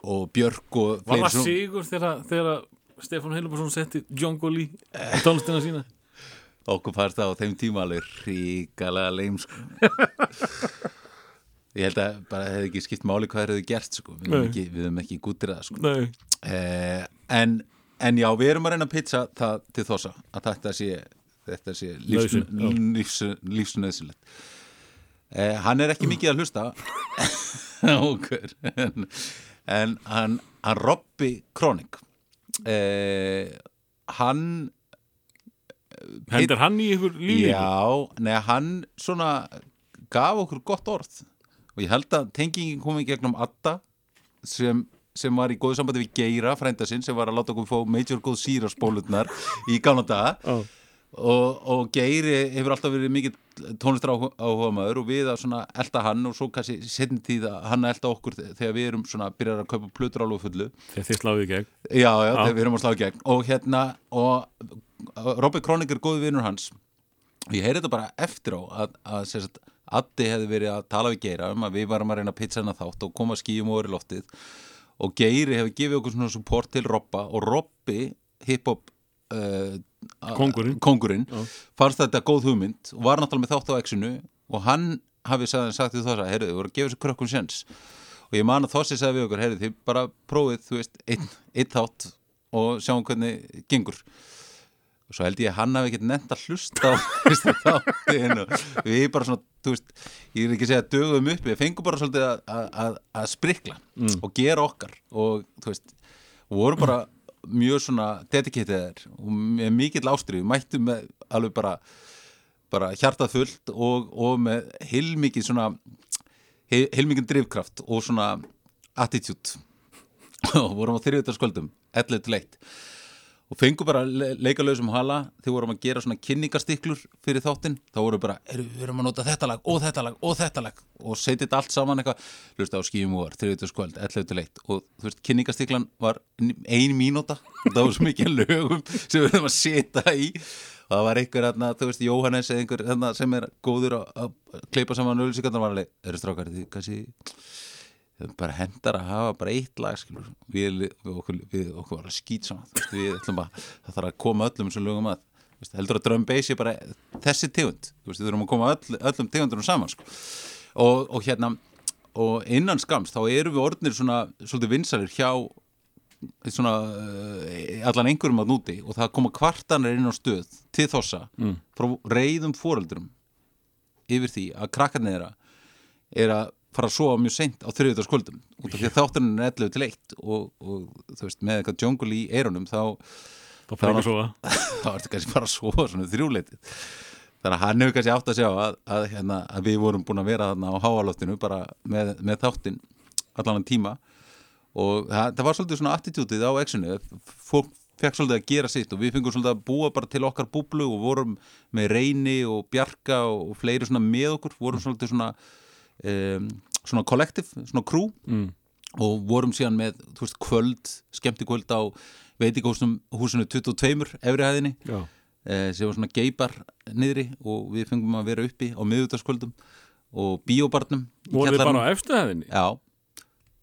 og Björk og Var fleiri það sigur þegar, þegar Stefán Heilubarsson setti Jungle í í tónlistina sína? okkur fannst það á þeim tíma alveg ríkalega leim sko. ég held að bara hefði ekki skipt máli hvað þeir hefði gert sko. við höfum Nei. ekki, við ekki gútir það sko. Eh, en, en já, við erum að reyna að pizza það til þossa að þetta sé þetta sé lífsnöðsynlegt eh, hann er ekki mikið að hlusta okkur en, en hann, hann Robby Kroning eh, hann Hendur hann í ykkur lífi? Já, neða hann svona gaf okkur gott orð og ég held að tengingin kom í gegnum Adda sem, sem var í góðu sambandi við Geira, frænda sinn sem var að láta okkur fá major góð síraspólutnar í gamla daga Já. Og, og Geiri hefur alltaf verið mikill tónlistar áhuga maður og við að svona elda hann og svo kannski setjum tíð að hann að elda okkur þegar við erum svona byrjar að kaupa plötur alveg fullu. Þegar þið sláðu í gegn. Já, já, þegar við erum að slá í gegn. Og hérna, og Robby Kronig er góði vinnur hans. Og ég heyri þetta bara eftir á að, að sagt, Addi hefði verið að tala við Geira um að við varum að reyna að pizza hana þátt og koma skýjum over í loftið. Og Geiri hefði gefið okkur svona support til Robba og Robby hiphop uh, Kóngurinn. kóngurinn. Fannst þetta góð hugmynd og var náttúrulega með þátt á exinu og hann hafi sagði, sagt við þess að heyrðu, þið voru að gefa þessu krökkum sjens og ég man að Þossi sagði við okkur, heyrðu, þið bara prófið, þú veist, einn, þátt og sjáum hvernig gengur. Og svo held ég að hann hafi ekkert nefnt að hlusta á fyrsta þáttin og við bara svona, þú veist ég er ekki að segja dögum upp, við fengum bara svolítið að, sprikla og gera okkar og þú veist voru bara mjög svona dedicateder og með mikill ástriðu mættum með alveg bara bara hjartað fullt og, og með heilmikið svona heil, heilmikið drifkraft og svona attitude. Og vorum á 11 til 1 og fengum bara le leika lausum hala. Þegar vorum að gera svona kynningastiklur fyrir þáttinn, þá vorum við bara "Heyrðu, við erum að nota þetta lag og þetta lag og þetta lag. Og setja þetta allt saman eitthvað. Hlusta á skíum og var, þriðutaskvöld, 11 til 1 og þú veist, kynningastiklan var ein mínúta. Það var svo mikið lögum sem við höfum að setja í. Það var einhver hérna, þú veist, Jóhannes eða einhver hérna, sem er góður að, að kleipa saman öllusikarnar var alveg, eru strákar því kannski það bara hendar að hafa bara eitt lag skilur, við, við, okkur, við okkur var að skýt saman, þú veist, við ætlum að það þarf að koma öllum sem lögum að veist, heldur að drum bass er bara þessi tegund þú veist, við þurfum að koma öll, öllum tegundunum saman sko. og, og hérna og innan skams þá erum við orðnir svona svolítið vinsalir hjá svona uh, allan einhverjum að núti og það koma kvartanir inn á stöð til þossa mm. frá reyðum fóreldurum yfir því að krakkarnir er að fara að sofa mjög seint á þriðutaskvöldum út af því að þátturinn er 11 til 1 og, og þú veist, með eitthvað jungle í eyrunum þá þá fyrir ekki að sofa. þá ertu kannski bara að sofa svona þrjúleitið þannig að hann hefur kannski átt að sjá að, að, hérna, að við vorum búin að vera þarna á háaloftinu bara með, með þáttinn allan tíma. Og það, það var svolítið svona attitútið á exinu. Fólk fekk svolítið að gera sitt og við fengum svolítið að búa bara til okkar búblu og vorum með reyni og bjarga og fleiri svona með okkur vorum svolítið svona um, svona kollektiv, svona crew mm. og vorum síðan með þú veist, kvöld, skemmti kvöld á veitingahúsinu húsinu 22 efri hæðinni Já. eh, sem var svona geibar niðri og við fengum að vera uppi á miðutaskvöldum og bíóbarnum í voru þið kjallaranum. bara á efstuhæðinni Já,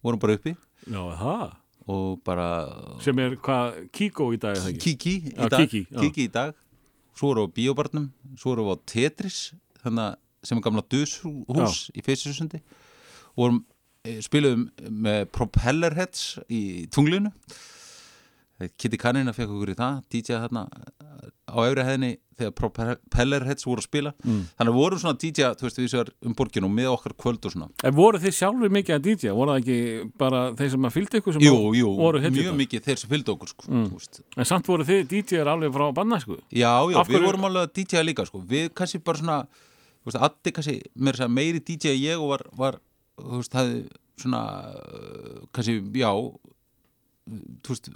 vorum bara uppi já, það og bara sem er hvað, Kiko í dag Kiki í dag. Kiki í dag Svo erum við á bíóbarnum Svo erum við á Tetris þannig að sem er gamla dushús í Feysisusundi og vorum, eh, spiluðum með Propellerheads í tunglinu Kitty Canina fekk okkur í það DJ þarna á efri hæðinni þegar Propellerheads voru að spila mm. þannig að vorum svona DJ þú veist við sér um borginu og með okkar kvöld og svona En voru þið sjálfur mikið að DJ? Voru það ekki bara þeir sem að fylgdi ykkur sem Jú, jú, voru mjög mikið þeir sem fylgdu okkur sko, veist. En samt voru þið DJ-er alveg frá banna sko Já, já, Af við hverju- vorum alveg að DJ líka sko. við kannski bara svona veist, Addi kannski segja meiri DJ en ég og var, var þú veist, það svona uh, kannski, já þú veist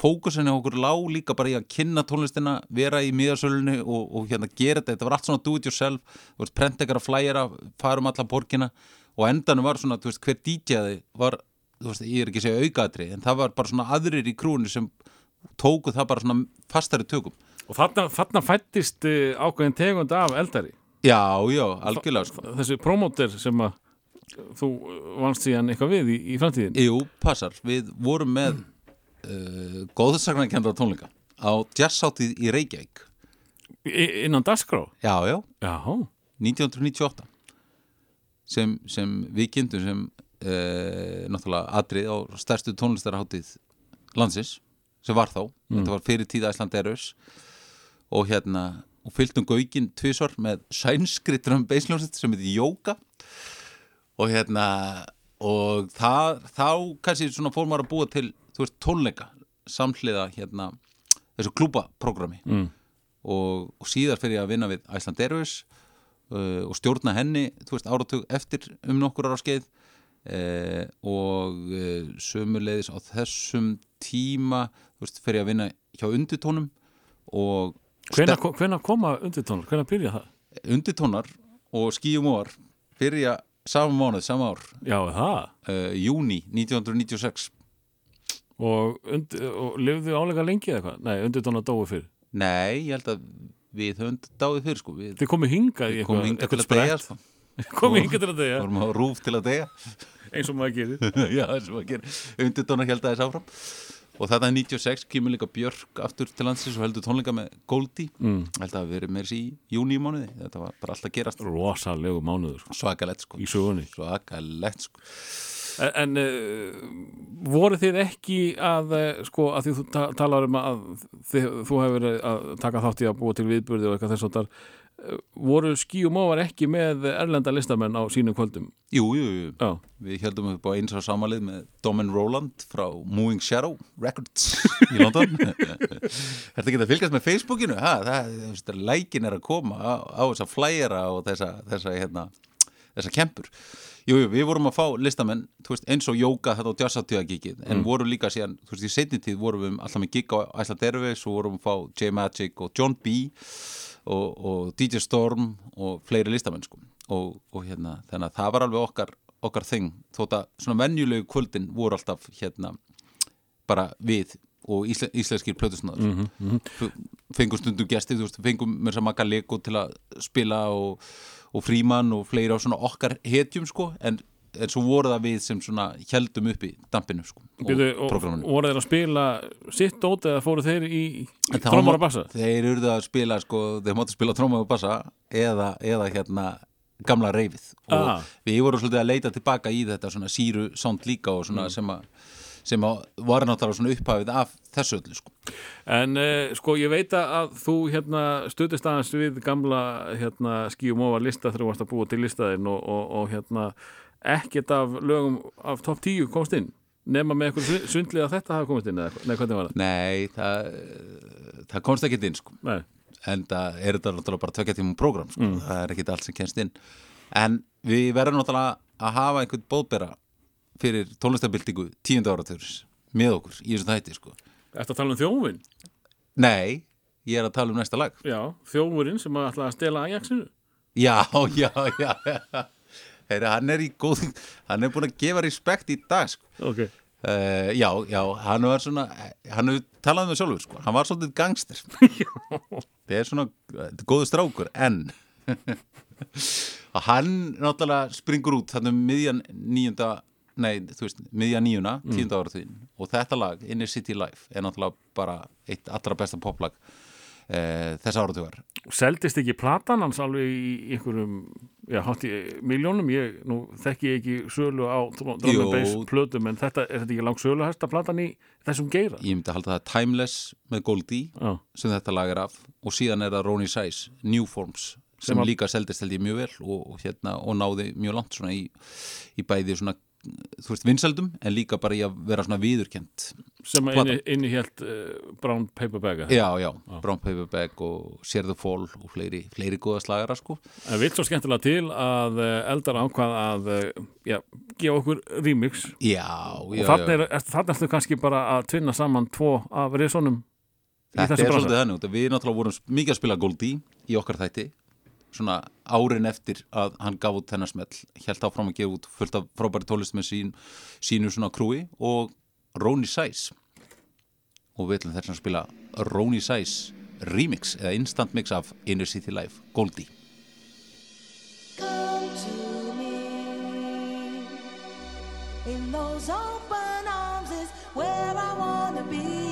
fókusinni okkur lá líka bara í að kynna tónlistina, vera í miðasölunni og, og hérna gera þetta, þetta var allt svona do it yourself, þú veist, prenta ekkert að flæra farum alla borgina og endanum var svona, þú veist, hver DJ-ði var, þú veist, ég er ekki að segja aukaðri en það var bara svona aðrir í krúinu sem tóku það bara svona fastari tökum. Og þarna, þarna fættist uh, ákveðin tegund af eldari Já, já, algjörlega sko. Þessi promóter sem að þú vannst síðan eitthvað við í, í framtíðin Jú, passar, við vorum með uh, góðsagnarkendra tónleika á jazzháttið í Reykjavík. I, Innan Dasgrá Já, já, Já, 1998 sem, sem við kynntum sem uh, náttúrulega atrið á stærstu tónlistarháttið landsins sem var þá, þetta var fyrir tíða Æsland Erus og hérna og fylgtum gaukinn tvisvar með sænskri drum bassljónsitt sem heitir Jóka og hérna og það, þá kannski svona fór maður að búa til þú veist tónleika samhliða hérna þessu klúbaprógrami mm. og, og síðar fyrir ég að vinna við Æsland Airways uh, og stjórna henni þú veist áratug eftir um nokkur ára skeið. Uh, og uh, sömuleiðis á þessum tíma þú veist fyrir ég að vinna hjá undirtónum og hvenær, ko- hvenær koma undirtónar? Hvenær byrja það? undirtónar og skíum og byrja saman mánuð, sama ár. Já, það? Uh, júni 1996 Og, und, og lifðu álega lengi eða eitthvað? Nei, undirtónar dói fyrr. Nei, ég held að við höfum dáið fyrir sko við komið hingað í komum eitthvað, hingað til að sprett sko. Komið hingað til að deyja. vorum á rúf til að deyja. Eins og maður gerir. Já, eins og að gera Undirtónar held aðeins áfram Og þetta er 96, kemur líka Björk aftur til landsins og heldur tónleika með Goldie. Mm. Held að hafa verið meira í júni mánuði. Þetta var bara alltaf að gerast. Rosalegu mánuður sko, Svakalett sko. Í sögunni. Svakalett sko. En, en uh, voru þið ekki að, uh, sko, að því þú ta talar um að þið, þú hefur verið að taka þátt í að búa til viðburði og eitthvað þess að uh, voru skí og móvar ekki með erlenda listamenn á sínum kvöldum? Jú, jú, jú. Já, Við heldum upp á eins og samalið með Domin Roland frá Moving Shadow Records í London. Þetta geta fylgast með Facebookinu? Ha, það, lækin er að koma á, á þessa flæjara og þessa, þessa, hérna, þessa kempur. Jú, jú, við vorum að fá listamenn veist, eins og Jóka þetta á jazzattíðagikið en vorum líka síðan, þú veist, í setni tíð vorum við alltaf með gig á Iceland Airways og vorum að fá J-Magic og John B og, og DJ Storm og fleiri listamenn sko. og, og hérna, þannig að það var alveg okkar okkar þing, þótt að svona venjulegu kvöldin voru alltaf hérna bara við og ísle, íslenskir plötusnáður mm fengum stundum gesti, þú veist, fengum mér sem makka Lego til að spila og, og frímann og fleiri á svona okkar hetjum sko, en, en svo voru það við sem svona heldum upp í dampinu sko, og Byrju, og prógraminu voru þeir að spila sitt dót eða fóru þeir í þá trómar og bassa? Þeir urðu að spila, sko, þeir máttu spila tróma og bassa eða, eða hérna gamla reyfið og Ah. við vorum svolítið að leita tilbaka í þetta svona síru sound líka og svona sem að sem að var náttúrulega svona upphafið af þessu öllu sko. En uh, sko ég veit að þú hérna stuðist aðeins við gamla hérna skíum ofar lista þegar þú varst að búa til listaðinn og, og, og hérna ekkert af lögum af topp 10 komst inn nema með eitthvað sundlið að þetta hafa komist inn eða nei hvernig var það? Nei, það, það komst ekki inn sko. Nei, en það er þetta náttúrulega bara tvekja tímum prógram sko. það er ekki allt sem kennst inn en við verðum náttúrulega að hafa einhvern bóðbera fyrir tónlistabildingu tíundu áratöðurs með okkur í þessu þætti sko. Að tala um þjófin? Nei, ég er að tala um næsta lag Já, þjófurinn sem að ætla að stela Ajaxinu Já, já, já, já. Hann er í góð hann er búin að gefa respekt í dag sko. Ok, uh, Já, já, hann var svona hann hefur talað með sjálfur sko. hann var svolítið gangster. Það er svona, er góðu strákur en hann náttúrulega springur út þannig um miðjan nýjunda nei, þú veist, miðjan nýjuna, tíunda ára og þetta lag, Inner City Life er náttúrulega bara eitt allra besta poplag uh, þess áratugar. Seldist ekki platan hans alveg í einhverjum já, hátt í miljónum ég, nú þekki ég ekki sölu á drum bass plötum en þetta, er þetta ekki langt sölu hæsta platan í þessum geira? ég myndi að halda það Timeless með Goldie Já, sem þetta lag er af. Og síðan er það Ronnie Size, New Forms sem, Sem líka seldist held ég mjög vel og, og, hérna, og náði mjög langt svona í, í bæði svona þú veist vinsældum en líka bara í að vera svona viðurkent sem inni, inni hélt uh, Brown Paper Bag já, já, Brown Paper Bag og the Fall og fleiri, fleiri góða slagara sko. En vilt svo skemmtilega til að uh, eldar ákvað að uh, já, gefa okkur remix. Já, og já, þarna já. er, er, þarna ertu kannski bara að tvinna saman tvo af resonum þetta er svolítið þannig við náttúrulega vorum mikið að spila Goldie í okkar þætti. Svona árin eftir að hann gaf út þennar smell, held áfram að gefa út fullt af frábæri tólist með sín, sínu svona krúi og Ronnie Size og við ætlum þess að spila Ronnie Size remix eða instant mix af Inner City Life Goldie. Come to me. In those open arms is where I wanna be.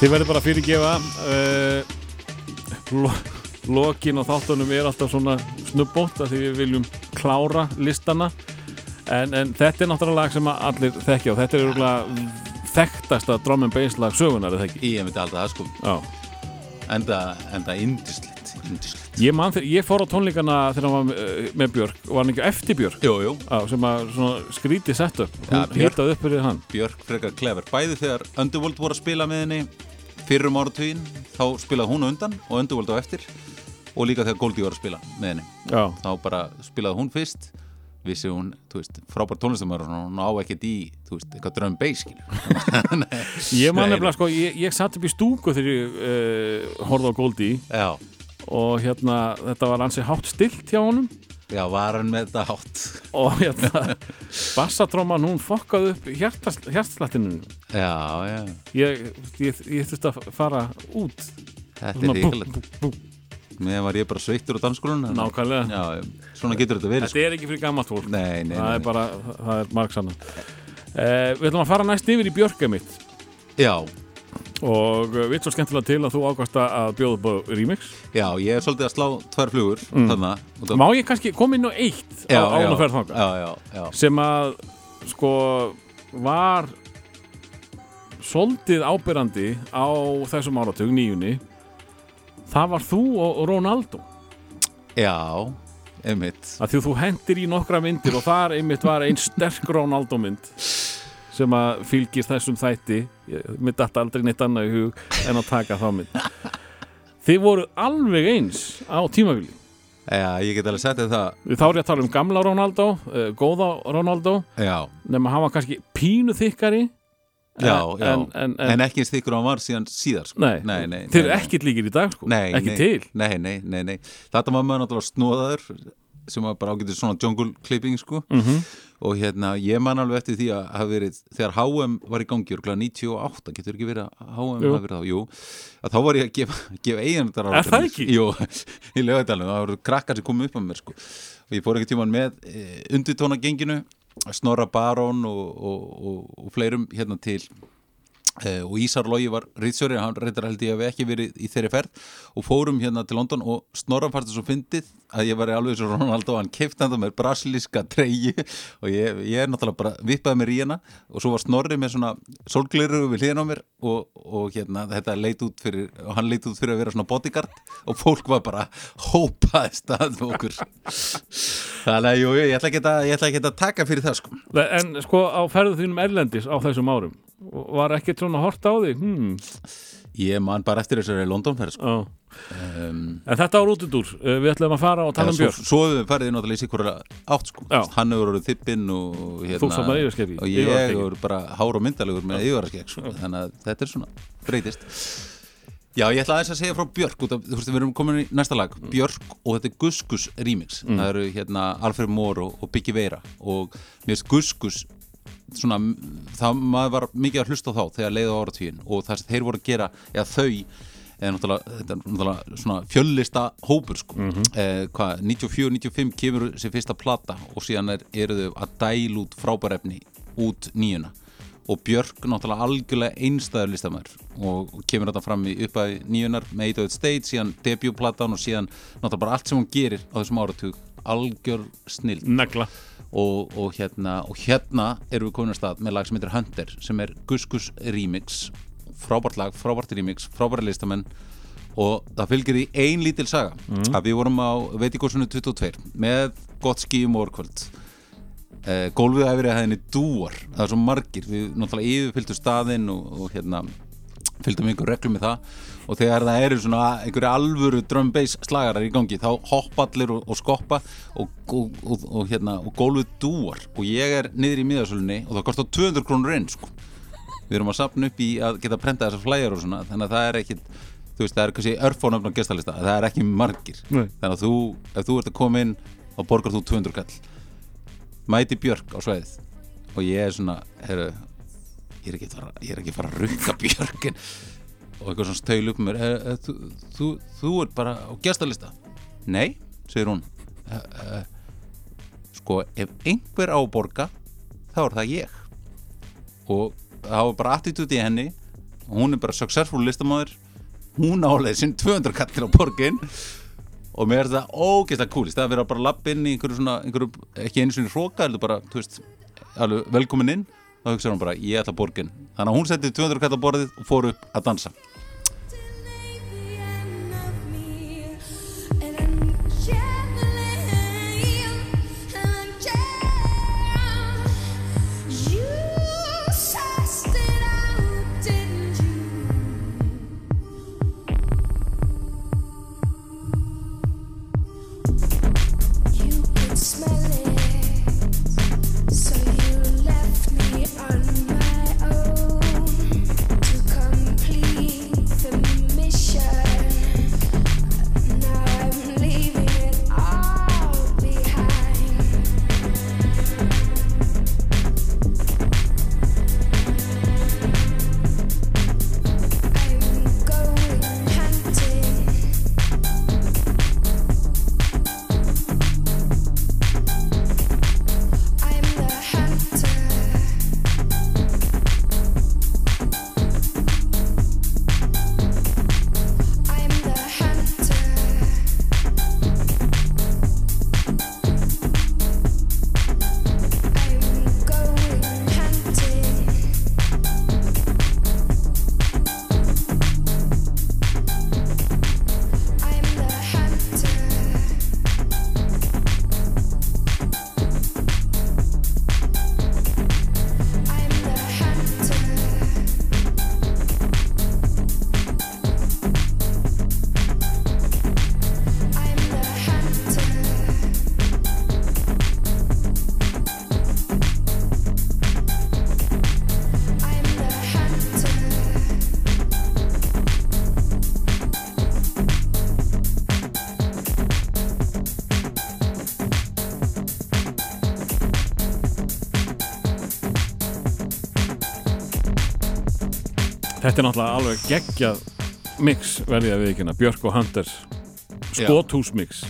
Þið verður bara að fyrirgefa uh, lo, Lokin og þáttunum er alltaf svona snubbótt að því við viljum klára listana. En, en þetta er náttúrulega lag sem að allir þekkja og þetta er örgulega þekktasta drum and bass lag sögunar? Ég myndi alltaf það sko. Enda, enda Indislegt Ég, ég fór á tónleikana þegar hann var með, með Björk og hann ekki eftir Björk? Jú, jú, á, sem að skríti sett upp Ja, Björk- Björk frekar klefur Bæði þegar Underworld voru að spila með henni Fyrrum áratugin Þá spilaði hún undan og Underworld á eftir Og líka þegar Goldie var að spila með henni. Já, Þá bara spilaði hún fyrst Vissi hún, þú veist, frábær tónlistamæður og hún á ekkert í, þú veist, eitthvað bass skilur ég man nefnilega sko ég, ég satt upp í stúku þegar ég uh, horfði á Goldie Já, og hérna þetta var ansi hátt stilt hjá honum já, var hann með þetta hátt. Og hérna bassatróman hún fokkaði upp hjartslættinu Já, já, ég, ég, ég þurfti að fara út. Þetta er bú. Mér var ég bara sveittur á dansskólun Nákvæmlega. Já, svona getur þetta verið sko. þetta er ekki fyrir gammalt fólk. Nei, nei, það nei, er bara, það er margsanna eh, við ætlum að fara næst yfir í Björka mitt. Já, og uh, við svo skemmtilega til að þú ákvæmst að bjóða upp á remix. Já, ég er svolítið að slá tvær flugur Mm. Út af- má ég kannski koma inn á eitt já, á án já, og ferð þangað? Já, já, já. Sem að sko var soldið ábyrrandi á þessum áratug nýjunni. Það var þú og Ronaldo. Já, einmitt. Að því að þú hendir í nokkra myndir og þar einmitt var einn sterk Ronaldo mynd sem að fylgir þessum þætti. Mér datt aldrei neitt annað í hug en að taka þá mynd. Þið voru alveg eins á tímavili Já, ég get alveg sett þér það. Þá er ég að tala um gamla Ronaldo uh, góða Ronaldo. Já, nema hann var kannski pínu þykkari já, já. en, en, en, En ekki eins þykkur á hann var síðan síðar sko. nei, nei, nei þeir eru ekkit líkir í dag sko. nei, ekki nei, til. Nei, nei, nei, nei. Þetta var maður náttúrulega snóðaður sem var bara ágætið svona jungle clipping sko. mm og hérna, ég man alveg eftir því að hafa verið, þegar HM var í gangi örugglega 98, getur ekki verið að HM hafi verið þá, jú, að þá var ég að gefa, gefa eiginandar Er það ekki? Jú, í lögadalum, það voru krakkar sem komið upp á mér sko, og ég fór ekki tíman með e, undirtóna genginu Snorra Barón og, og, og, og fleirum hérna til og Ísar Lógi var rýtsjóri hann reyndar held ég að við ekki verið í þeirri ferð. Og fórum hérna til London og Snorran það svo fyndið að ég var alveg svo Ronaldo hann keipti hann það með brasilíska treyju. Og ég, ég er náttúrulega bara vippaði mér í hana og svo var Snorri með svona sólgliru við hliðin á mér og, og hérna þetta leit út fyrir og hann leit út fyrir að vera svona bodyguard. Og fólk var bara hópaðist að okkur. Þannig að jú, jú, ég ætla ekki að, að taka fyrir það sko. En sko á ferðu þínum erlendis á þessum árum var ekkert svona hort á því hmm. ég man bara eftir þessari Londonferð sko. Um, en þetta var út út úr Uh, við ætlum að fara og tala um svo, Björk. svo við farið náttúrulega í sikkur átt sko. Hann hefur orðið þippinn og, hérna, og ég hefur bara hár og myndalegur með yfirvarskegg sko. þannig að þetta er svona breytist. Já, ég ætla aðeins að segja frá Björk út af, þú veist, við erum komin í næsta lag. Björk og þetta er Guskus remix. Mm. það eru hérna Alfred Moore og, og Biggie Veira. Og mér finnst Guskus svona, það maður var mikið að hlusta þá þegar leiði á áratvíin og það sem þeir voru að gera, eða þau eða náttúrulega, þetta er náttúrulega svona fjöllista hópur sko. Eh, hvað, 94-95 kemur sér fyrsta plata og síðan er, eru þau að dæl út frábærefni út nýjuna. Og Björk náttúrulega algjörlega einstæður listamæður og, og kemur þetta fram í uppæði nýjunar með 8 State, síðan debutplatan og síðan náttúrulega bara allt sem hún gerir á þessum áratug algjör negla. Og, og, hérna, og hérna erum við komin að stað með lag sem heitir Hunter sem er Gus Gus Remix. Frábært lag, frábært remix, frábært listamenn. Og það fylgir í ein lítil saga að við vorum á veitikosinu 22 með gott skí um orkvöld eh, gólfið verið að henni dúar það er svo margir, við náttúrulega yfirfylgdu staðinn og, og hérna fylgdum einhver reglum með það og þegar það eru svona einhverju alvöru drum bass slagarar í gangi þá hoppa allir og, og skoppa og, og, og, og hérna og gólfið dúar og ég er niður í miðasölunni og það kostar 200 krónur inn sko. við erum að sapna upp í að geta prenta þessar flæjar og svona þannig að það er ekkit þú veist það er kannski örfónöfn á gestalista það er ekki margir Nei. þannig að þú, ef þú ert að koma inn þá borgar þú 200 kall mæti Björk á sveið og ég er svona heru, ég er ekki fara, er ekki fara að rukka Björkin og eitthvað svona stöйл upp mér. E, e, þú, þú, þú ert bara á gestalista? Nei, segir hún. E, sko, ef einhver á að borga þá er það ég. Og það var bara attitúti í henni. Og hún er bara successful listamæður. Hún álega sinn 200 kattir á borgin. Og mér er það ógeðslega kúlist það er að vera bara að lappa inn í einhverju svona einhverju, ekki einu svona hróka, heldur bara veist, alveg velkomin inn þá hugsaður hún bara, ég ætla borgin þannig að hún setti 200 kattir á borðið og fór upp að dansa Þetta er náttúrulega alveg geggjað mix verði að viðkynna, Björk og Hunter. Skothúsmix.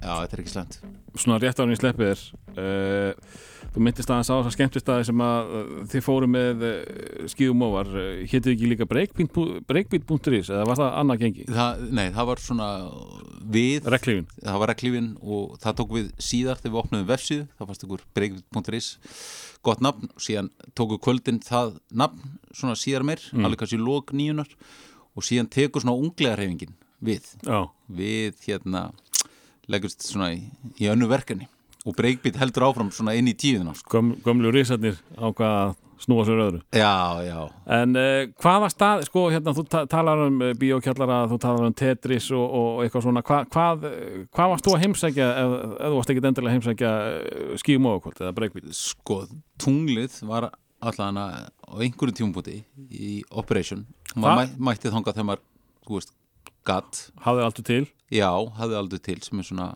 Já, þetta er ekki slæmt. Svona rétt árin í sleppið er uh, þú myndist aðeins á þessar skemmtistæði sem að uh, þið fóru með uh, skíðum ofar, uh, hétið ekki líka breakbeat- breakbeat.is eða var það annað gengi? það, nei, það var svona við Reklífin það var reklífin og það tók við síðar þegar við opnaðum vefsíðu, það fannst ykkur breykvit.is gott nafn, síðan tóku kvöldin það nafn svona síðar meir, alveg kannski lók nýjunar og síðan tekur svona unglega reyfingin við, Já, við hérna leggust svona í, í önnu verkefni og breykbit heldur áfram svona inn í tíðina sko. göm, gömlu risarnir á hvað að snúa sér öðru. Já, já, En uh, hvaða stað, sko, hérna, þú ta talar um uh, bíókjallara, þú talar um Tetris og, og eitthvað svona, Hva, hvað, eh, hvað varst þú að heimsækja ef, ef þú varst ekkit endilega að heimsækja skíum ofakvöld eða breykbít? sko tunglið var allan á einhverju tímpunkti í Operation. Og maður mæ, mætti þangað þegar maður, þú veist, gatt Hafði alltaf til já, hafði aldrei til sem er svona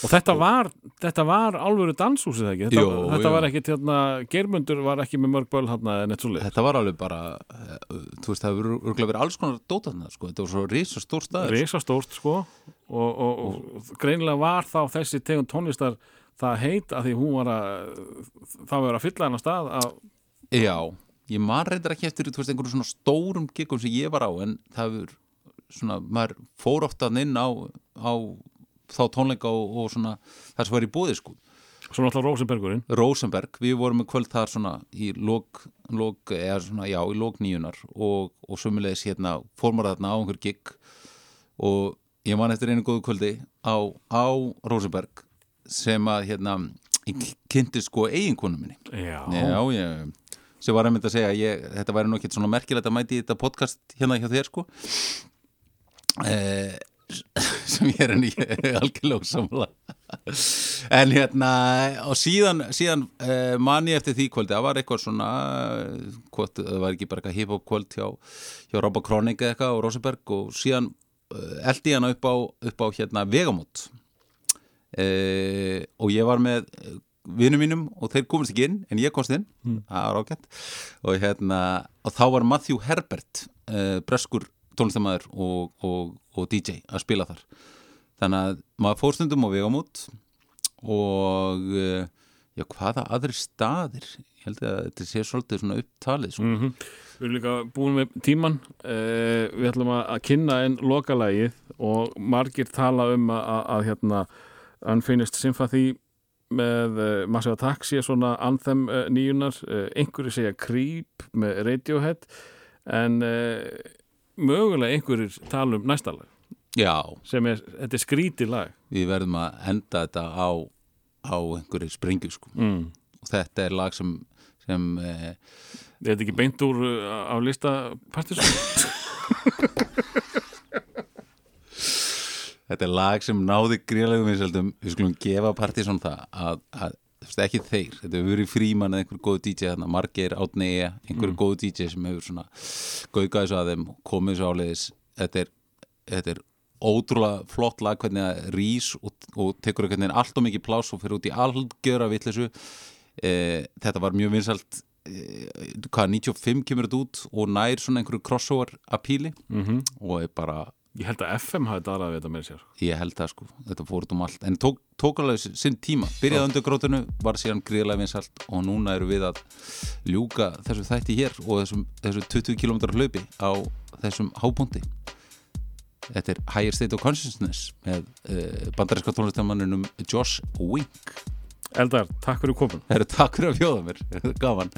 Og þetta var, þetta var alvöru danshús eða ekki? Þetta, Jú, þetta jú. var ekkit, hérna, Geirmundur var ekki með mörg böl hérna en eitt svo leið. þetta var alveg bara eh, þú veist, það hefur örgulega verið alls konar dótarna, sko, þetta var svo risa stór staður Rísastórt, sko, og, og, og greinilega var þá þessi tegund tónlistar það heit að því hún var að, það var að fylla hennar stað að, já, ég man reyndar ekki eftir þú veist, einhverjum svona stórum giggum sem ég var á en það hefur svona, maður fór oftan inn á, á þá tónleika og, og svona það sem var í bóði, sko svo náttúrulega Rosenbergurinn. Rosenberg, við vorum með kvöld þar svona í lók, eða svona, já, í lók nýjunar og, og sömulegis hérna, fórmar þarna á einhver gig og ég man eftir einu góðu kvöldi á, á Rosenberg sem að hérna, ég kynnti sko eiginkonu minni Já. já, ég, sem var einmitt að segja ég, þetta væri nú ekki svona merkilegt að mæti í þetta podcast hérna hjá þér sko eh, sem ég er enn í algjörlega samla en hérna og síðan, síðan eh, man ég eftir því kvöldi, það var eitthvað svona eh, hvort, það var ekki bara eitthvað hip-hop kvöld hjá, hjá Robba Kroning eitthvað og Rosenberg og síðan eh, eldi ég hana upp á, upp á hérna Vegamót. Eh, og ég var með vinum mínum og þeir komast ekki inn en ég komst inn, það var ágætt. Og, hérna, og þá var Matthew Herbert uh, breskur tónlistamæður og, og, og DJ að spila þar. Þannig að maður fór stundum á vegamót og uh, já, hvaða aðri staðir? Ég held að þetta sé svolítið svona upptalið sko. Mm Við erum líka búin með tíman uh, Við ætlum að kynna einn lokalægið og margir tala um að, að, að hérna Unfinished Sympathy með uh, Massive Attack sé svona anthem uh, nýjunar, uh, einhverju segja Creep með Radiohead. En mögulega einhverjir tala um næsta lag já, sem er, þetta er skrítið lag við verðum að enda þetta á, á einhverju springu sko. mm. og þetta er lag sem, sem uh, Er þetta ekki beint úr uh, á lista partisum? Þetta er lag sem náði gríðlegum vinsveldum, við skulum gefa Partíson það að, að ekki þeir, þetta hefur verið fríman eða einhver góð DJ þarna, margir átnegi einhver góð DJ sem hefur svona gauðgæði svo að þeim, komið svo áleiðis. Þetta er, þetta er ótrúlega flott lag hvernig það rís og, og tekur einhvern veginn allt og mikið pláss og fyrir út í algjör af vitleysu. E, þetta var mjög vinsælt e, hvað, 95 kemur þetta út og nær svona einhverju crossover apíli mm og er bara Ég held að FM hafi darað við þetta með sér. Ég held það sko, þetta fór út um allt. En tók, tók alveg sinn tíma, byrjaði undir grótinu var síðan gríðlega vinsalt og núna eru við að ljúka þessu þætti hér og þessum, þessu 20 km hlaupi á þessum hábúndi Þetta er Higher State of Consciousness með uh, bandarinska tónlistamanninum Josh Wink. Eldar, takk fyrir komin Það eru takk fyrir að fjóða mér, gaman